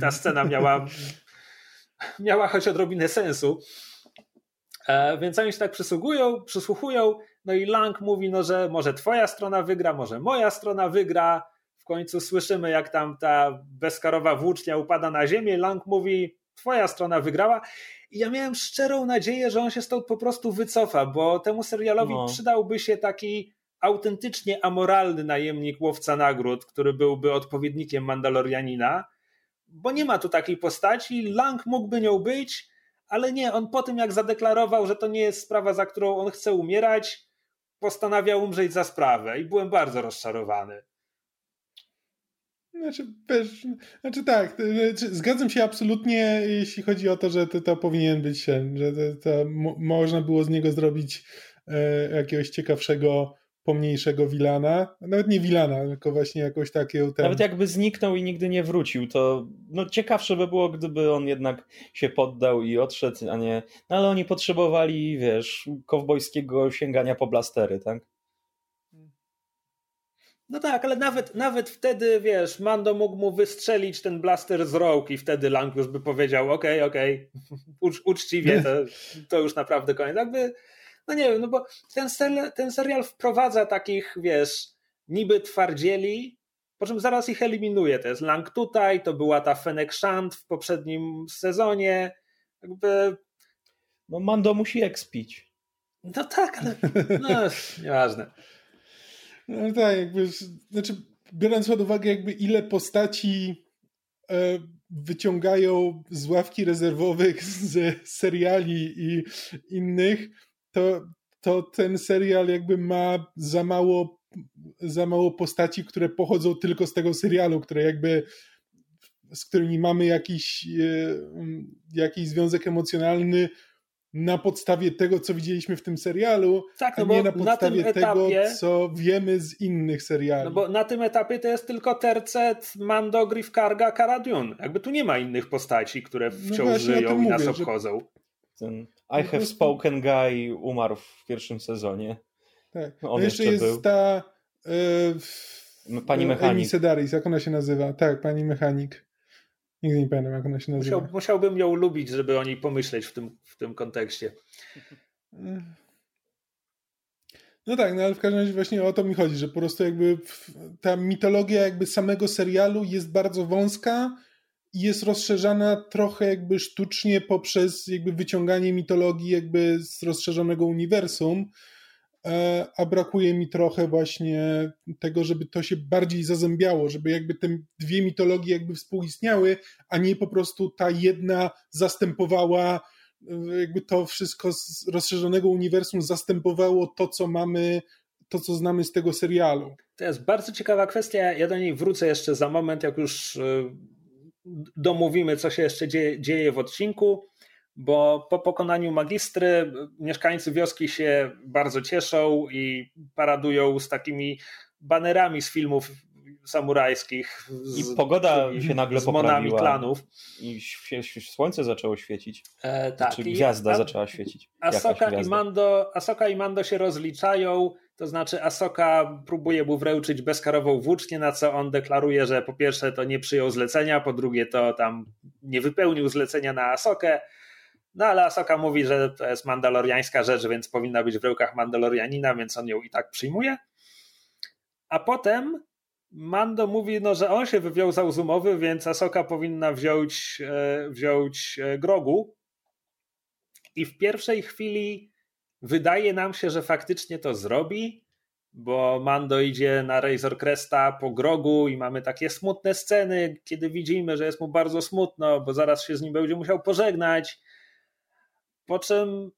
ta scena miała, miała choć odrobinę sensu. E, więc oni się tak przysłuchują, przysłuchują, no i Lang mówi, no, że może twoja strona wygra, może moja strona wygra. W końcu słyszymy, jak tam ta bezkarowa włócznia upada na ziemię. Lang mówi, twoja strona wygrała. I ja miałem szczerą nadzieję, że on się stąd po prostu wycofa, bo temu serialowi no. przydałby się taki autentycznie amoralny najemnik łowca nagród, który byłby odpowiednikiem Mandalorianina, bo nie ma tu takiej postaci. Lang mógłby nią być, ale nie, on po tym jak zadeklarował, że to nie jest sprawa, za którą on chce umierać, postanawia umrzeć za sprawę i byłem bardzo rozczarowany. Znaczy, znaczy tak, znaczy, zgadzam się absolutnie, jeśli chodzi o to, że to, to powinien być że to, to można było z niego zrobić e, jakiegoś ciekawszego pomniejszego Wilana, nawet nie Wilana, tylko właśnie jakoś takiego... Ten... Nawet jakby zniknął i nigdy nie wrócił, to no ciekawsze by było, gdyby on jednak się poddał i odszedł, a nie... No ale oni potrzebowali, wiesz, kowbojskiego sięgania po blastery, tak? No tak, ale nawet, nawet wtedy, wiesz, Mando mógł mu wystrzelić ten blaster z rąk i wtedy Lang już by powiedział, okej, okay, okej, okay, Ucz, uczciwie, to, to już naprawdę koniec. Jakby no nie wiem, no bo ten serial, ten serial wprowadza takich, wiesz, niby twardzieli, po czym zaraz ich eliminuje. To jest Lang tutaj, to była ta Fennec Shand w poprzednim sezonie. Jakby... No Mando musi ekspić. No tak, ale no, nieważne. No tak, jakby, znaczy biorąc pod uwagę jakby ile postaci e, wyciągają z ławki rezerwowych z seriali i innych, to, to ten serial jakby ma za mało, za mało postaci, które pochodzą tylko z tego serialu, które jakby z którymi mamy jakiś, e, jakiś związek emocjonalny na podstawie tego, co widzieliśmy w tym serialu, tak, no a nie na podstawie na tego, etapie, co wiemy z innych seriali. No bo na tym etapie to jest tylko tercet, Mando, Griff, Karga, Karadun. Jakby tu nie ma innych postaci, które wciąż no żyją i mówię, nas obchodzą. Ten I have spoken guy umarł w pierwszym sezonie. Tak. On no jeszcze, jeszcze jest był. ta yy, pani mechanik. Amy Sedaris, jak ona się nazywa? Tak, pani mechanik. Nigdy nie pamiętam, jak ona się nazywa. Musiał, musiałbym ją lubić, żeby o niej pomyśleć w tym, w tym kontekście. No tak, no ale w każdym razie właśnie o to mi chodzi, że po prostu jakby ta mitologia jakby samego serialu jest bardzo wąska jest rozszerzana trochę jakby sztucznie poprzez jakby wyciąganie mitologii jakby z rozszerzonego uniwersum, e, a brakuje mi trochę właśnie tego, żeby to się bardziej zazębiało, żeby jakby te dwie mitologie jakby współistniały, a nie po prostu ta jedna zastępowała e, jakby to wszystko z rozszerzonego uniwersum zastępowało to, co mamy, to, co znamy z tego serialu. To jest bardzo ciekawa kwestia. Ja do niej wrócę jeszcze za moment, jak już e, domówimy, co się jeszcze dzieje, dzieje w odcinku, bo po pokonaniu magistry mieszkańcy wioski się bardzo cieszą i paradują z takimi banerami z filmów samurajskich. Z, I pogoda się nagle z poprawiła. klanów. I słońce zaczęło świecić. E, tak. Czy gwiazda a, zaczęła świecić. Asoka i, Mando, Asoka i Mando się rozliczają to znaczy Asoka próbuje mu wręczyć bezkarową włócznię, na co on deklaruje, że po pierwsze to nie przyjął zlecenia, po drugie to tam nie wypełnił zlecenia na Asokę. No ale Asoka mówi, że to jest mandaloriańska rzecz, więc powinna być w rękach Mandalorianina, więc on ją i tak przyjmuje. A potem Mando mówi, no, że on się wywiązał z umowy, więc Asoka powinna wziąć, e, wziąć e, grogu. I w pierwszej chwili Wydaje nam się, że faktycznie to zrobi, bo Mando idzie na Razor Cresta po grogu i mamy takie smutne sceny, kiedy widzimy, że jest mu bardzo smutno, bo zaraz się z nim będzie musiał pożegnać. Po czym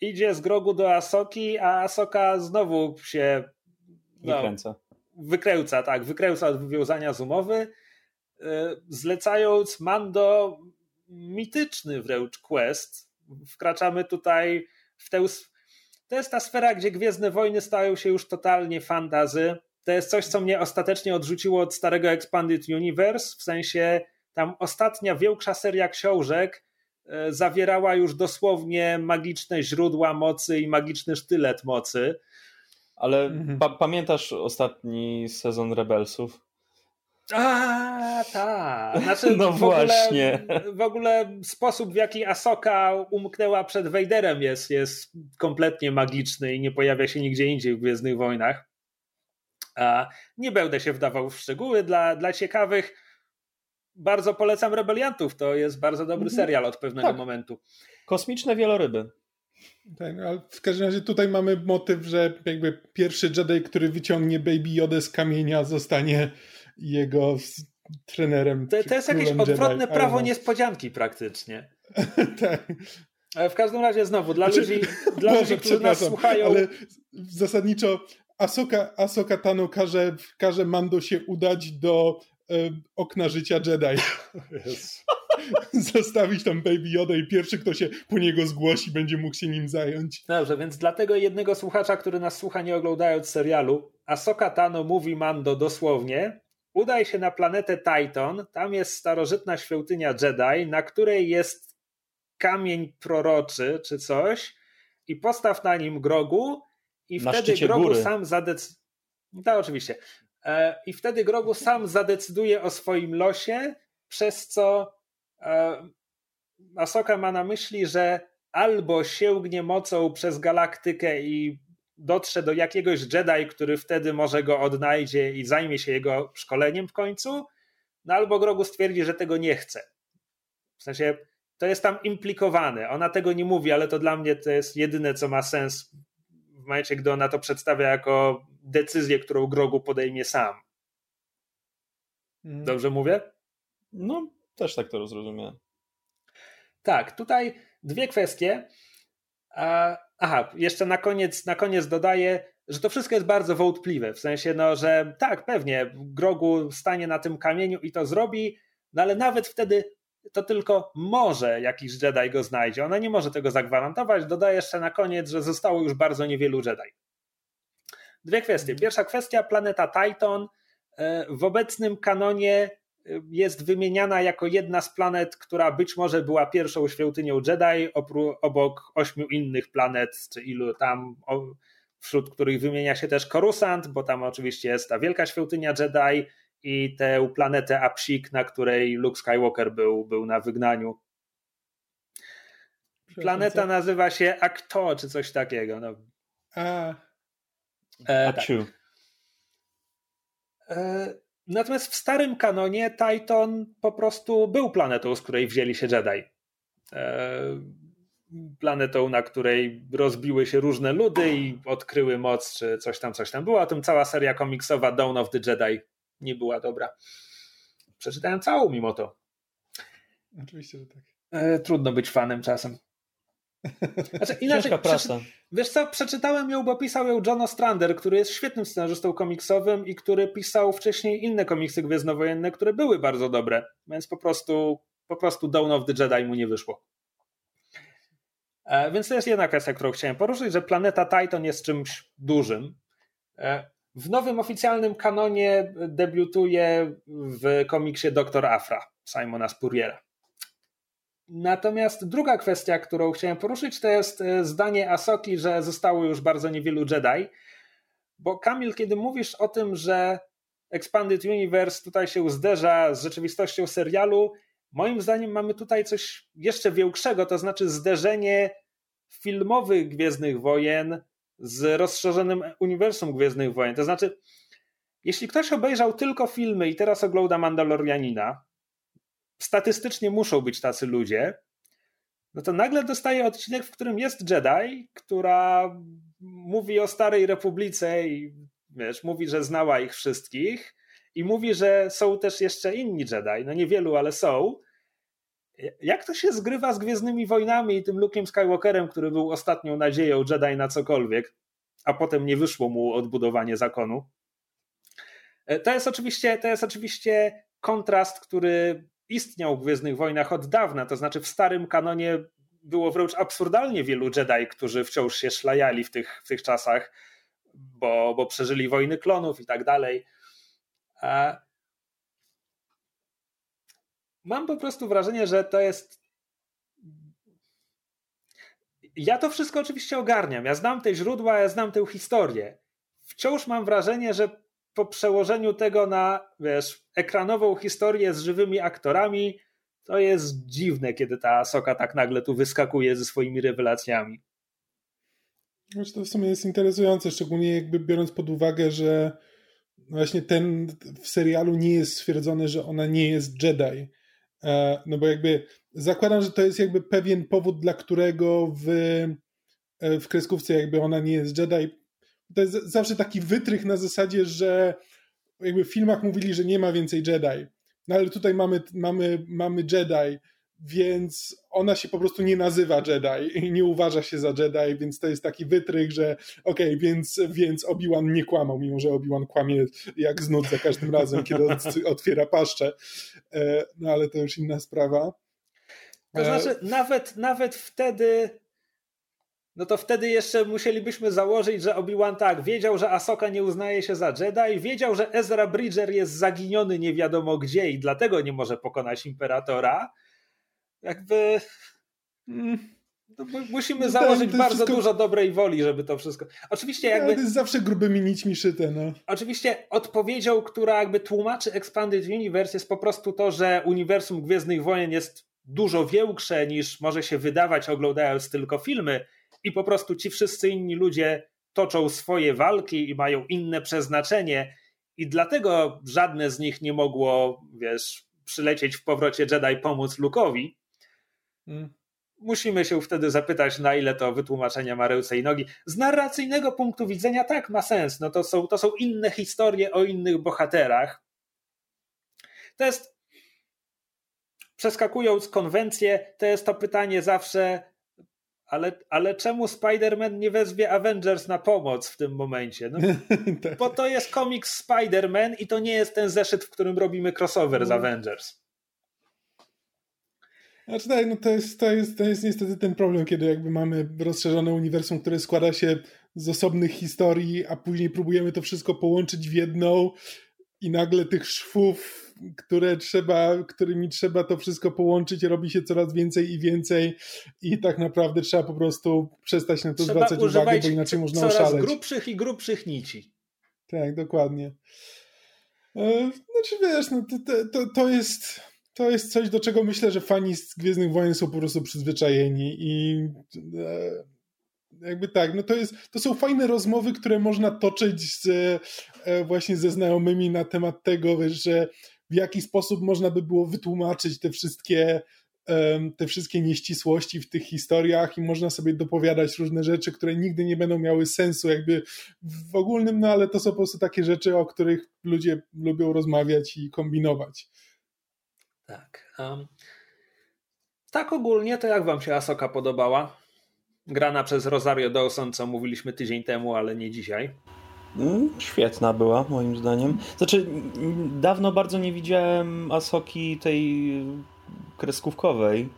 idzie z grogu do Asoki, a Asoka znowu się no, wykręca. Wykręca, tak, wykręca od wywiązania z umowy, y, zlecając Mando mityczny wręcz quest. Wkraczamy tutaj w tę to jest ta sfera, gdzie Gwiezdne Wojny stają się już totalnie fantazy. to jest coś, co mnie ostatecznie odrzuciło od starego Expanded Universe, w sensie tam ostatnia większa seria książek e, zawierała już dosłownie magiczne źródła mocy i magiczny sztylet mocy. Ale mhm. pa pamiętasz ostatni sezon Rebelsów? A, tak. Znaczy, no w właśnie. Ogóle, w ogóle sposób, w jaki Asoka umknęła przed Vaderem jest, jest kompletnie magiczny i nie pojawia się nigdzie indziej w Gwiezdnych Wojnach. A nie będę się wdawał w szczegóły dla, dla ciekawych. Bardzo polecam Rebeliantów. To jest bardzo dobry mhm. serial od pewnego tak. momentu. Kosmiczne wieloryby. Tak, ale w każdym razie tutaj mamy motyw, że jakby pierwszy Jedi, który wyciągnie Baby Yoda z kamienia, zostanie jego trenerem. To, to jest jakieś odwrotne Jedi, prawo no. niespodzianki praktycznie. tak. W każdym razie znowu, dla znaczy, ludzi, dla Boże, ludzi którzy nas słuchają... Ale zasadniczo Asoka, Asoka Tano każe, każe Mando się udać do e, okna życia Jedi. Yes. Zostawić tam Baby Yoda i pierwszy, kto się po niego zgłosi, będzie mógł się nim zająć. Dobrze, więc dlatego jednego słuchacza, który nas słucha nie oglądając serialu, Asoka Tano mówi Mando dosłownie, udaj się na planetę Titan, tam jest starożytna świątynia Jedi, na której jest kamień proroczy czy coś i postaw na nim grogu i na wtedy Grogu góry. sam zadecyduje. Tak, oczywiście. E, I wtedy Grogu sam zadecyduje o swoim losie, przez co e, Asoka ma na myśli, że albo sięgnie mocą przez galaktykę i dotrze do jakiegoś Jedi, który wtedy może go odnajdzie i zajmie się jego szkoleniem w końcu, no albo Grogu stwierdzi, że tego nie chce. W sensie to jest tam implikowane. Ona tego nie mówi, ale to dla mnie to jest jedyne, co ma sens w momencie, gdy ona to przedstawia jako decyzję, którą Grogu podejmie sam. Mhm. Dobrze mówię? No, też tak to zrozumiałem. Tak, tutaj dwie kwestie. Aha, jeszcze na koniec, na koniec dodaję, że to wszystko jest bardzo wątpliwe. W sensie, no, że tak, pewnie Grogu stanie na tym kamieniu i to zrobi, no ale nawet wtedy to tylko może jakiś Jedi go znajdzie. Ona nie może tego zagwarantować. Dodaję jeszcze na koniec, że zostało już bardzo niewielu Jedi. Dwie kwestie. Pierwsza kwestia, planeta Titan e, w obecnym kanonie jest wymieniana jako jedna z planet, która być może była pierwszą świątynią Jedi, obok ośmiu innych planet, czy ilu tam, wśród których wymienia się też Coruscant, bo tam oczywiście jest ta wielka świątynia Jedi, i tę planetę Apsik, na której Luke Skywalker był, był na wygnaniu. Planeta nazywa się Akto, czy coś takiego. No. A. E, tak. e, natomiast w starym kanonie Titan po prostu był planetą, z której wzięli się Jedi. E, planetą, na której rozbiły się różne ludy i odkryły moc, czy coś tam, coś tam. Była o tym cała seria komiksowa Dawn of the Jedi nie była dobra. Przeczytałem całą mimo to. Oczywiście, że tak. E, trudno być fanem czasem. Znaczy, inaczej, prasa. Wiesz co, przeczytałem ją, bo pisał ją John Ostrander, który jest świetnym scenarzystą komiksowym i który pisał wcześniej inne komiksy gwiezdnowojenne, które były bardzo dobre, więc po prostu, po prostu Dawn of the Jedi mu nie wyszło. E, więc to jest jedna kwestia, którą chciałem poruszyć, że planeta Titan jest czymś dużym. E, w nowym oficjalnym kanonie debiutuje w komiksie Doktor Afra Simona Spurriera. Natomiast druga kwestia, którą chciałem poruszyć, to jest e, zdanie Asoki, że zostało już bardzo niewielu Jedi. Bo Kamil, kiedy mówisz o tym, że Expanded Universe tutaj się zderza z rzeczywistością serialu, moim zdaniem mamy tutaj coś jeszcze większego, to znaczy zderzenie filmowych Gwiezdnych Wojen z rozszerzonym uniwersum Gwiezdnych Wojen. To znaczy, jeśli ktoś obejrzał tylko filmy i teraz ogląda Mandalorianina, statystycznie muszą być tacy ludzie, no to nagle dostaje odcinek, w którym jest Jedi, która mówi o Starej Republice i wiesz, mówi, że znała ich wszystkich i mówi, że są też jeszcze inni Jedi. No niewielu, ale są. Jak to się zgrywa z Gwiezdnymi Wojnami i tym Luke'em Skywalkerem, który był ostatnią nadzieją Jedi na cokolwiek, a potem nie wyszło mu odbudowanie zakonu? E, to jest oczywiście, to jest oczywiście kontrast, który istniał w Gwiezdnych Wojnach od dawna, to znaczy w starym kanonie było wręcz absurdalnie wielu Jedi, którzy wciąż się szlajali w tych, w tych czasach. bo, bo przeżyli wojny klonów i tak dalej. Mam po prostu wrażenie, że to jest. Ja to wszystko oczywiście ogarniam. Ja znam te źródła, ja znam tę historię. Wciąż mam wrażenie, że po przełożeniu tego na, wiesz, ekranową historię z żywymi aktorami, to jest dziwne, kiedy ta Soka tak nagle tu wyskakuje ze swoimi rewelacjami. Znaczy to w sumie jest interesujące, szczególnie jakby biorąc pod uwagę, że właśnie ten w serialu nie jest stwierdzone, że ona nie jest Jedi. E, no bo jakby zakładam, że to jest jakby pewien powód, dla którego w, e, w kreskówce jakby ona nie jest Jedi. To jest zawsze taki wytrych na zasadzie, że jakby w filmach mówili, że nie ma więcej Jedi. No ale tutaj mamy, mamy, mamy Jedi, więc ona się po prostu nie nazywa Jedi i nie uważa się za Jedi, więc to jest taki wytrych, że okej, okay, więc, więc Obi-Wan nie kłamał, mimo że Obi-Wan kłamie jak znud za każdym razem, kiedy otwiera paszczę. E, no ale to już inna sprawa. To e, znaczy, nawet, nawet wtedy no to wtedy jeszcze musielibyśmy założyć, że Obi-Wan tak, wiedział, że Asoka nie uznaje się za Jedi, wiedział, że Ezra Bridger jest zaginiony nie wiadomo gdzie i dlatego nie może pokonać Imperatora. Jakby... Mm, no musimy no założyć tak, bardzo wszystko... dużo dobrej woli, żeby to wszystko. Oczywiście jakby. Ja, to jest zawsze grubymi nićmi szyte, no. Oczywiście odpowiedzią, która jakby tłumaczy Expanded Universe jest po prostu to, że uniwersum Gwiezdnych Wojen jest dużo większe niż może się wydawać oglądając tylko filmy i po prostu ci wszyscy inni ludzie toczą swoje walki i mają inne przeznaczenie i dlatego żadne z nich nie mogło, wiesz, przylecieć w powrocie Jedi pomóc Luke'owi. Hmm. Musimy się wtedy zapytać, na ile to wytłumaczenia ma ręce i nogi. Z narracyjnego punktu widzenia tak, ma sens. No to są, to są inne historie o innych bohaterach. To jest, przeskakując konwencję, to jest to pytanie zawsze, ale, ale czemu Spider-Man nie wezwie Avengers na pomoc w tym momencie? No, tak. Bo to jest komiks Spider-Man i to nie jest ten zeszyt, w którym robimy crossover z no. Avengers. Znaczy tak, no to jest, to, jest, to jest niestety ten problem, kiedy jakby mamy rozszerzone uniwersum, które składa się z osobnych historii, a później próbujemy to wszystko połączyć w jedną i nagle tych szwów które trzeba, którymi trzeba to wszystko połączyć, robi się coraz więcej i więcej i tak naprawdę trzeba po prostu przestać na to trzeba zwracać uwagę, bo inaczej można coraz oszaleć. Coraz grubszych i grubszych nici. Tak, dokładnie. E, znaczy wiesz, no to, to, to jest to jest coś, do czego myślę, że fani z Gwiezdnych Wojen są po prostu przyzwyczajeni i e, jakby tak, no to jest, to są fajne rozmowy, które można toczyć z, e, właśnie ze znajomymi na temat tego, że w jaki sposób można by było wytłumaczyć te wszystkie te wszystkie nieścisłości w tych historiach i można sobie dopowiadać różne rzeczy, które nigdy nie będą miały sensu jakby w ogólnym, no ale to są po prostu takie rzeczy, o których ludzie lubią rozmawiać i kombinować. Tak. Um, tak ogólnie, to jak wam się Asoka podobała? Grana przez Rosario Dawson, co mówiliśmy tydzień temu, ale nie dzisiaj. Mm, świetna była, moim zdaniem. Znaczy, dawno bardzo nie widziałem Asoki tej kreskówkowej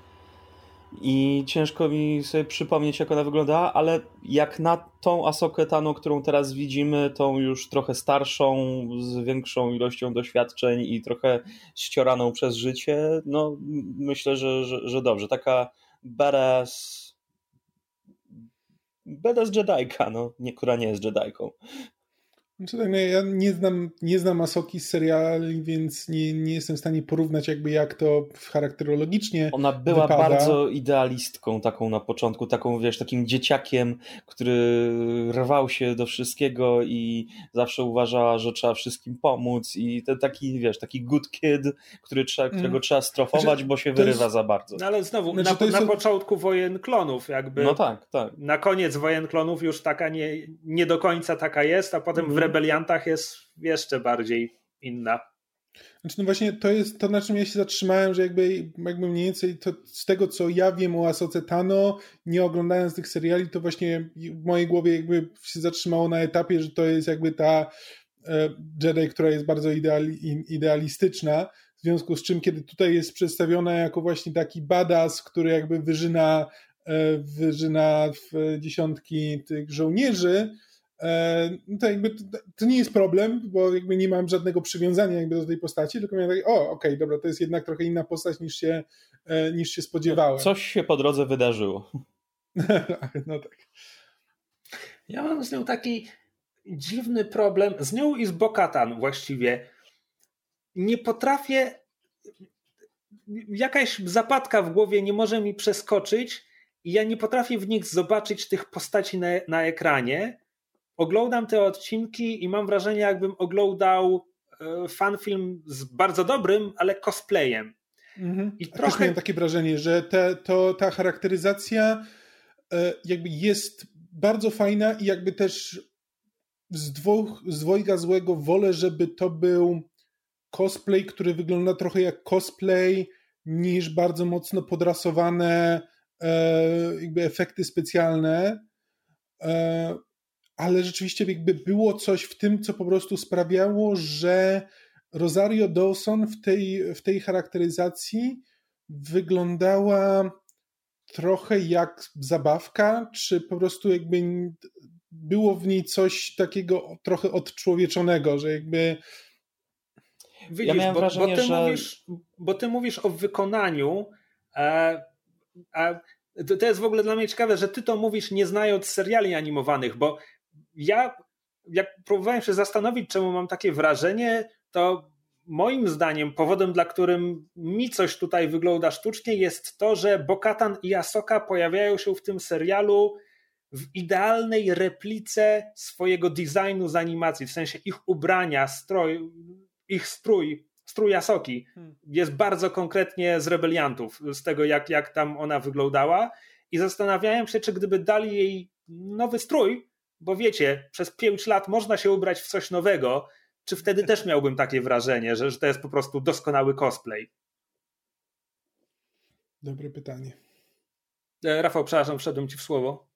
i ciężko mi sobie przypomnieć, jak ona wyglądała, ale jak na tą Asokę Tano, którą teraz widzimy, tą już trochę starszą, z większą ilością doświadczeń i trochę ścioraną przez życie, no myślę, że, że, że dobrze. Taka badass badass Jedajka, no, nie, która nie jest Jedajką. Znaczy, tak, no ja nie znam, nie znam Asoki z seriali, więc nie, nie jestem w stanie porównać jakby jak to charakterologicznie Ona była wypada. bardzo idealistką taką na początku, taką wiesz, takim dzieciakiem, który rwał się do wszystkiego i zawsze uważała, że trzeba wszystkim pomóc i ten taki, wiesz, taki good kid, który trzeba, którego mm. trzeba strofować, znaczy, bo się wyrywa jest... za bardzo. No ale znowu, znaczy, na, jest... na początku wojen klonów jakby. No tak, tak. Na koniec wojen klonów już taka nie, nie do końca taka jest, a potem mm. Rebeliantach jest jeszcze bardziej inna. Znaczy, no właśnie to jest to, na czym ja się zatrzymałem, że jakby, jakby mniej więcej to, z tego, co ja wiem o Asoce Tano, nie oglądając tych seriali, to właśnie w mojej głowie jakby się zatrzymało na etapie, że to jest jakby ta e, Jedi, która jest bardzo ideali, idealistyczna, w związku z czym, kiedy tutaj jest przedstawiona jako właśnie taki badass, który jakby wyżyna, e, wyżyna w dziesiątki tych żołnierzy, to jakby to, to, nie jest problem, bo jakby nie mam żadnego przywiązania jakby do tej postaci, tylko miałem takie, o, okej, okay, dobra, to jest jednak trochę inna postać niż się, e, niż się spodziewałem. Coś się po drodze wydarzyło. no tak. Ja mam z nią taki dziwny problem, z nią i z Bokatan właściwie. Nie potrafię, jakaś zapadka w głowie nie może mi przeskoczyć i ja nie potrafię w nich zobaczyć tych postaci na, na ekranie oglądam te odcinki i mam wrażenie, jakbym oglądał e, fanfilm z bardzo dobrym, ale cosplayem. Mhm. I trochę... Też miałem takie wrażenie, że te, to, ta charakteryzacja e, jakby jest bardzo fajna i jakby też z, dwóch, z dwojga złego wolę, żeby to był cosplay, który wygląda trochę jak cosplay, niż bardzo mocno podrasowane e, jakby efekty specjalne ale rzeczywiście jakby było coś w tym, co po prostu sprawiało, że Rosario Dawson w tej, w tej charakteryzacji wyglądała trochę jak zabawka, czy po prostu jakby było w niej coś takiego trochę odczłowieczonego, że jakby. Widzisz, ja miałem bo, wrażenie, bo ty, że... mówisz, bo ty mówisz o wykonaniu, a, a to, to jest w ogóle dla mnie ciekawe, że ty to mówisz nie znając seriali animowanych, bo ja, jak próbowałem się zastanowić, czemu mam takie wrażenie, to moim zdaniem powodem, dla którym mi coś tutaj wygląda sztucznie, jest to, że Bokatan i Asoka pojawiają się w tym serialu w idealnej replice swojego designu z animacji, w sensie ich ubrania, stroj, ich strój, strój Asoki hmm. jest bardzo konkretnie z rebeliantów, z tego jak, jak tam ona wyglądała i zastanawiałem się, czy gdyby dali jej nowy strój, bo wiecie, przez pięć lat można się ubrać w coś nowego, czy wtedy też miałbym takie wrażenie, że, że to jest po prostu doskonały cosplay? Dobre pytanie. E, Rafał, przepraszam, wszedłem ci w słowo.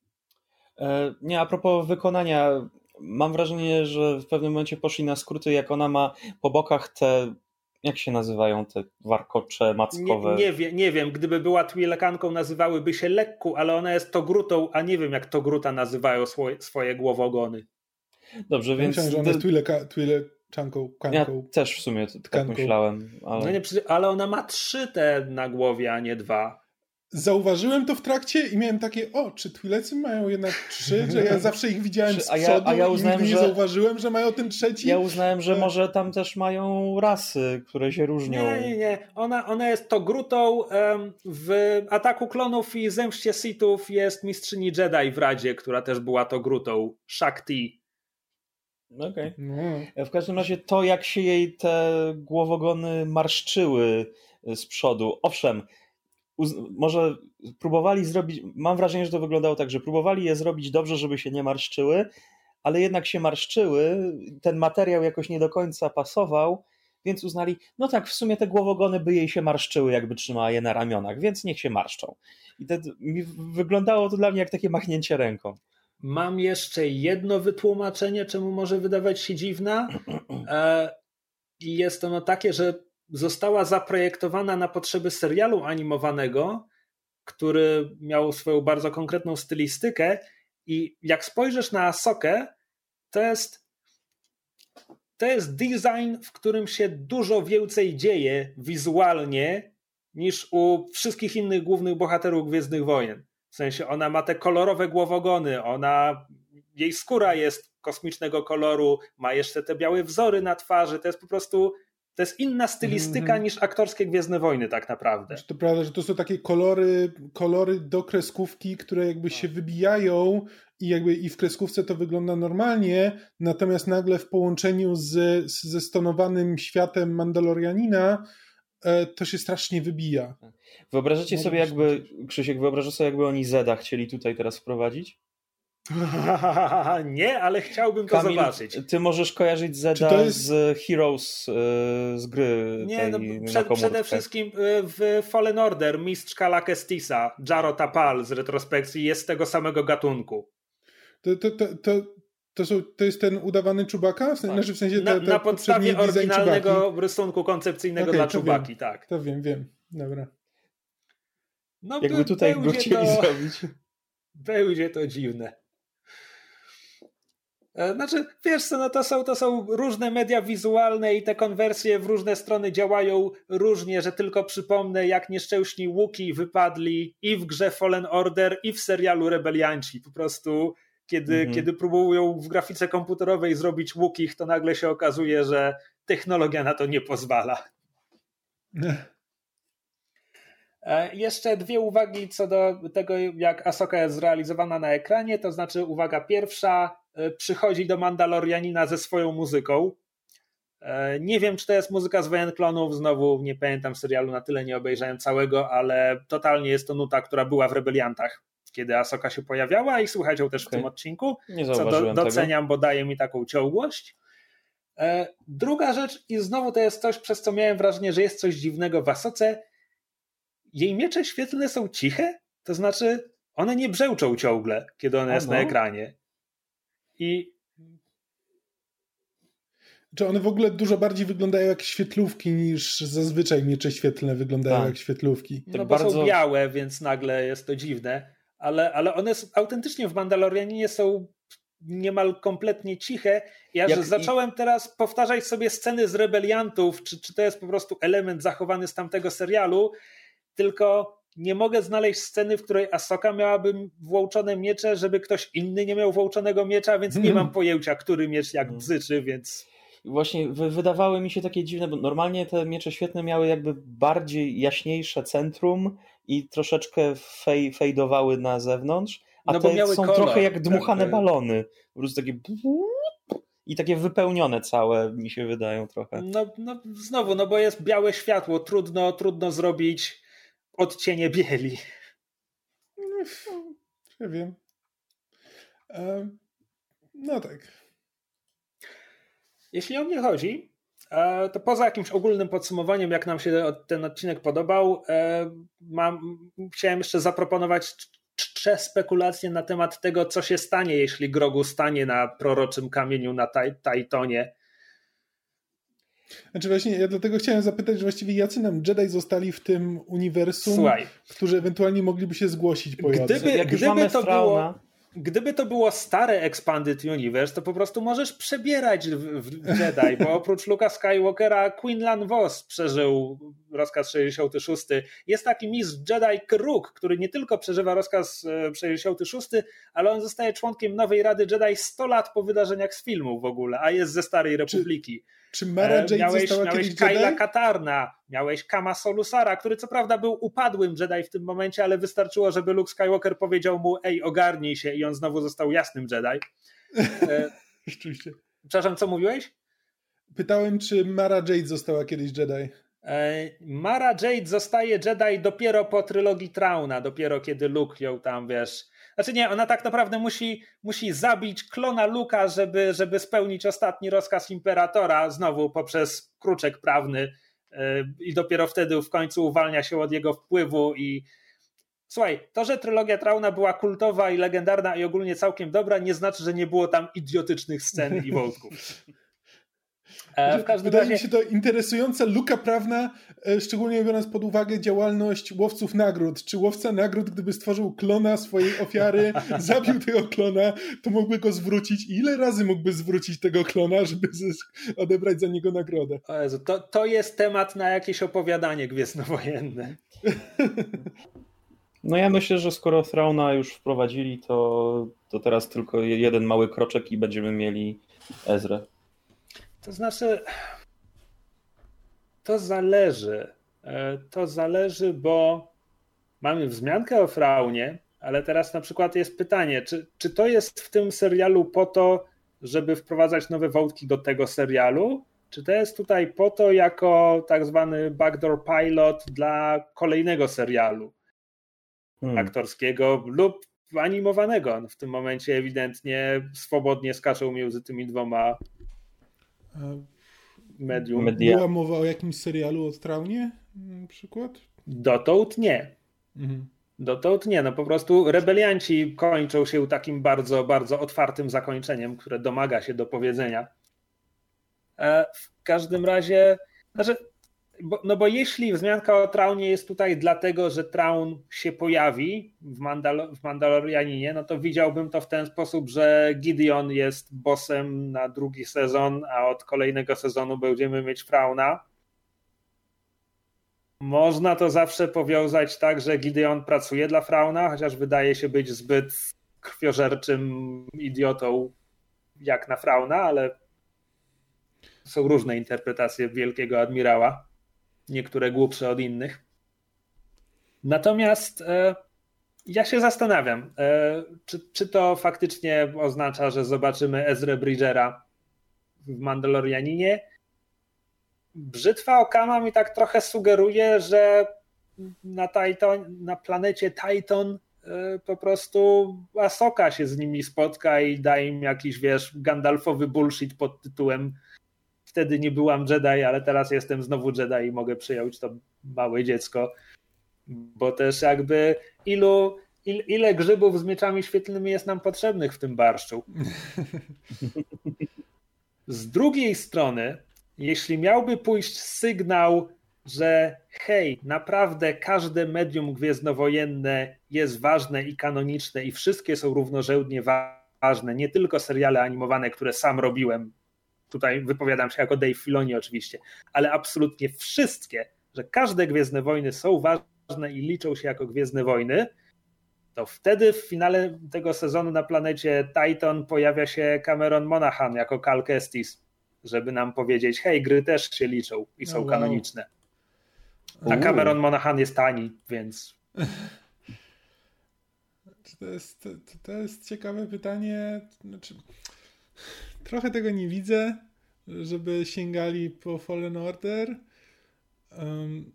E, nie, a propos wykonania, mam wrażenie, że w pewnym momencie poszli na skróty, jak ona ma po bokach te jak się nazywają te warkocze mackowe? Nie, nie, wie, nie wiem, gdyby była Twilekanką nazywałyby się Lekku, ale ona jest Togrutą, a nie wiem jak Togruta nazywają swoje, swoje głowogony. Dobrze, więc... Myślałem, że ona jest Twileka, Twileczanką, kanką. Ja też w sumie tak myślałem. Ale... No nie, ale ona ma trzy te na głowie, a nie dwa zauważyłem to w trakcie i miałem takie, o, czy Twilecy mają jednak trzy, że ja zawsze ich widziałem z przodu a ja, a ja uznałem, i nie że, zauważyłem, że mają ten trzeci. Ja uznałem, że może tam też mają rasy, które się różnią. Nie, nie, nie. Ona, ona jest to grutą um, w Ataku Klonów i Zemście Sithów jest mistrzyni Jedi w Radzie, która też była to grutą. Shakti. Okej. Okay. No. W każdym razie to, jak się jej te głowogony marszczyły z przodu. Owszem, może próbowali zrobić, mam wrażenie, że to wyglądało tak, że próbowali je zrobić dobrze, żeby się nie marszczyły, ale jednak się marszczyły, ten materiał jakoś nie do końca pasował, więc uznali, no tak, w sumie te głowogony by jej się marszczyły, jakby trzymała je na ramionach, więc niech się marszczą. I to, mi wyglądało to dla mnie jak takie machnięcie ręką. Mam jeszcze jedno wytłumaczenie, czemu może wydawać się dziwna. E, I jest ono takie, że została zaprojektowana na potrzeby serialu animowanego, który miał swoją bardzo konkretną stylistykę i jak spojrzysz na Asokę, to jest to jest design, w którym się dużo więcej dzieje wizualnie niż u wszystkich innych głównych bohaterów Gwiezdnych Wojen. W sensie ona ma te kolorowe głowogony, ona jej skóra jest kosmicznego koloru, ma jeszcze te białe wzory na twarzy, to jest po prostu to jest inna stylistyka mm niż aktorskie Gwiezdne Wojny tak naprawdę. To prawda, że to są takie kolory, kolory do kreskówki, które jakby no. się wybijają i jakby i w kreskówce to wygląda normalnie, natomiast nagle w połączeniu z, ze stonowanym światem Mandalorianina e, to się strasznie wybija. Wyobrażacie sobie jakby, Krzysiek, wyobrażasz sobie jakby oni Zeda chcieli tutaj teraz wprowadzić? nie, ale chciałbym to Kamil, zobaczyć. Ty możesz kojarzyć Zeda jest... z Heroes e, z gry. Nie, no, przed, przede wszystkim e, w Fallen Order mistrz Kala Kestisa, Jaro Tapal z retrospekcji jest z tego samego gatunku. To, to, to, to, to, są, to jest ten udawany czubaka? Tak. Znaczy w sensie na, na podstawie oryginalnego rysunku koncepcyjnego okay, dla czubaki, wiem, tak. To wiem, wiem. Dobra. No, Jakby tutaj go chcieli to, zrobić. Będzie to dziwne. E, znaczy, wiesz co, no to są, to są różne media wizualne i te konwersje w różne strony działają różnie, że tylko przypomnę, jak nieszczęśni Łuki wypadli i w grze Fallen Order, i w serialu Rebelianci. Po prostu, kiedy, mhm. kiedy próbują w grafice komputerowej zrobić Łukich, to nagle się okazuje, że technologia na to nie pozwala. E, jeszcze dwie uwagi co do tego, jak Asoka jest zrealizowana na ekranie. To znaczy, uwaga pierwsza, przychodzi do Mandalorianina ze swoją muzyką. E, nie wiem, czy to jest muzyka z Wojen Klonów, znowu nie pamiętam serialu, na tyle nie obejrzałem całego, ale totalnie jest to nuta, która była w Rebeliantach, kiedy Asoka się pojawiała i słuchać ją też okay. w tym odcinku, nie co do, doceniam, tego. bo daje mi taką ciągłość. Druga rzecz, i znowu to jest coś, przez co miałem wrażenie, że jest coś dziwnego w Asoce, jej miecze świetlne są ciche, to znaczy one nie brzęczą ciągle, kiedy ona jest na ekranie. I czy one w ogóle dużo bardziej wyglądają jak świetlówki niż zazwyczaj miecze świetlne wyglądają tak. jak świetlówki. No tak bo bardzo... są białe, więc nagle jest to dziwne, ale, ale one autentycznie w Mandalorianinie są niemal kompletnie ciche. Ja że zacząłem teraz powtarzać sobie sceny z rebeliantów, czy, czy to jest po prostu element zachowany z tamtego serialu tylko nie mogę znaleźć sceny, w której Asoka miałaby włączone miecze, żeby ktoś inny nie miał włączonego miecza, więc nie mam pojęcia, który miecz jak mhm. bzyczy, więc... Właśnie wydawały mi się takie dziwne, bo normalnie te miecze świetne miały jakby bardziej jaśniejsze centrum i troszeczkę fej, fejdowały na zewnątrz, a no te są kolor, trochę jak dmuchane tak, balony. Po prostu takie i takie wypełnione całe mi się wydają trochę. No, no znowu, no bo jest białe światło, trudno, trudno zrobić odcienie bieli. Nie wiem. No tak. Jeśli o mnie chodzi, e, to poza jakimś ogólnym podsumowaniem, jak nam się ten odcinek podobał, e, mam, chciałem jeszcze zaproponować czcze spekulacje na temat tego, co się stanie, jeśli Grogu stanie na proroczym kamieniu na Tajtonie. Znaczy właśnie, ja dlatego chciałem zapytać, że właściwie jacy nam Jedi zostali w tym uniwersum, Słuchaj, którzy ewentualnie mogliby się zgłosić po Gdyby, Jak gdyby to było gdyby to było stare Expanded Universe, to po prostu możesz przebierać w, w Jedi, bo oprócz Luka Skywalkera Quinlan Vos przeżył rozkaz 66. Jest taki mistrz Jedi Kruk, który nie tylko przeżywa rozkaz 66, e, ale on zostaje członkiem nowej Rady Jedi 100 lat po wydarzeniach z filmu w ogóle, a jest ze Starej Republiki. Czy czy Mara Jade miałeś, została miałeś Kyla Katarna, miałeś Kama Solusara, który co prawda był upadłym Jedi w tym momencie, ale wystarczyło, żeby Luke Skywalker powiedział mu ej, ogarnij się i on znowu został jasnym Jedi. E, Rzeczywiście. Przepraszam, co mówiłeś? Pytałem, czy Mara Jade została kiedyś Jedi. E, Mara Jade zostaje Jedi dopiero po trylogii Trauna, dopiero kiedy Luke ją tam, wiesz, znaczy nie, ona tak naprawdę musi, musi zabić klona Luka, żeby, żeby spełnić ostatni rozkaz imperatora, znowu poprzez kruczek prawny yy, i dopiero wtedy w końcu uwalnia się od jego wpływu i Słuchaj, to, że trylogia Trauna była kultowa i legendarna i ogólnie całkiem dobra, nie znaczy, że nie było tam idiotycznych scen i wątków. E, w każdym Wydaje razie... mi się to interesująca luka prawna, e, szczególnie biorąc pod uwagę działalność łowców nagród. Czy łowca nagród, gdyby stworzył klona swojej ofiary, zabił tego klona, to mógłby go zwrócić? I ile razy mógłby zwrócić tego klona, żeby odebrać za niego nagrodę? O Jezu, to, to jest temat na jakieś opowiadanie gwiezdnowojenne. No ja myślę, że skoro Thrauna już wprowadzili, to, to teraz tylko jeden mały kroczek i będziemy mieli Ezrę. To znaczy, to zależy. E, to zależy, bo mamy wzmiankę o Fraunie, ale teraz na przykład jest pytanie, czy, czy to jest w tym serialu po to, żeby wprowadzać nowe wątki do tego serialu, czy to jest tutaj po to jako tak zwany backdoor pilot dla kolejnego serialu hmm. aktorskiego lub animowanego? W tym momencie ewidentnie swobodnie skaczą między tymi dwoma medium. Media. Była mowa o jakimś serialu o Traunie na przykład? Dotąd nie. Mhm. Dotąd nie, no po prostu rebelianci kończą się takim bardzo, bardzo otwartym zakończeniem, które domaga się do powiedzenia. E, w każdym razie, znaczy, bo, no bo jeśli wzmianka o Traunie jest tutaj dlatego, że Traun się pojawi w, Mandal w Mandalorianinie, no to widziałbym to w ten sposób, że Gideon jest bossem na drugi sezon, a od kolejnego sezonu będziemy mieć Trauna. Można to zawsze powiązać tak, że Gideon pracuje dla Frauna, chociaż wydaje się być zbyt krwiożerczym idiotą jak na Frauna, ale są różne interpretacje wielkiego admirała, niektóre głupsze od innych. Natomiast e, ja się zastanawiam, e, czy, czy to faktycznie oznacza, że zobaczymy Ezra Bridgera w Mandalorianinie. Brzytwa Okama mi tak trochę sugeruje, że na, Titan, na planecie Titan e, po prostu Asoka się z nimi spotka i da im jakiś, wiesz, Gandalfowy bullshit pod tytułem wtedy nie byłam Jedi, ale teraz jestem znowu Jedi i mogę przyjąć to małe dziecko. Bo też jakby ilu, il, ile grzybów z mieczami świetlnymi jest nam potrzebnych w tym barszczu. Z drugiej strony, jeśli miałby pójść sygnał, że hej, naprawdę każde medium gwiezdnowojenne jest ważne i kanoniczne i wszystkie są równorzędnie ważne, nie tylko seriale animowane, które sam robiłem, tutaj wypowiadam się jako Dave Filoni oczywiście, ale absolutnie wszystkie, że każde Gwiezdne Wojny są ważne i liczą się jako Gwiezdne Wojny, to wtedy w finale tego sezonu na planecie Titan pojawia się Cameron Monaghan jako Cal Kestis, żeby nam powiedzieć, hej, gry też się liczą i są wow. kanoniczne. A Cameron Monaghan jest tani, więc... To jest, to, to jest ciekawe pytanie. Znaczy, trochę tego nie widzę, żeby sięgali po Fallen Order. Um.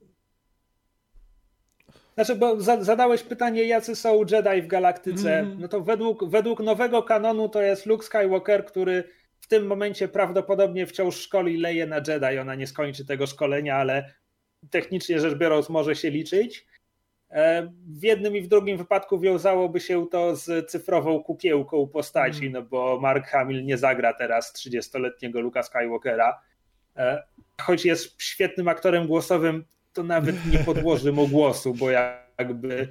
Znaczy, bo zadałeś pytanie, jacy są Jedi w galaktyce. Mm. No to według, według nowego kanonu to jest Luke Skywalker, który w tym momencie prawdopodobnie wciąż szkoli leje na Jedi. Ona nie skończy tego szkolenia, ale technicznie rzecz biorąc może się liczyć. E, w jednym i w drugim wypadku wiązałoby się to z cyfrową kukiełką postaci, mm. no bo Mark Hamill nie zagra teraz 30-letniego Luka Skywalkera. E, choć jest świetnym aktorem głosowym, to nawet nie podłoży mu głosu, bo jakby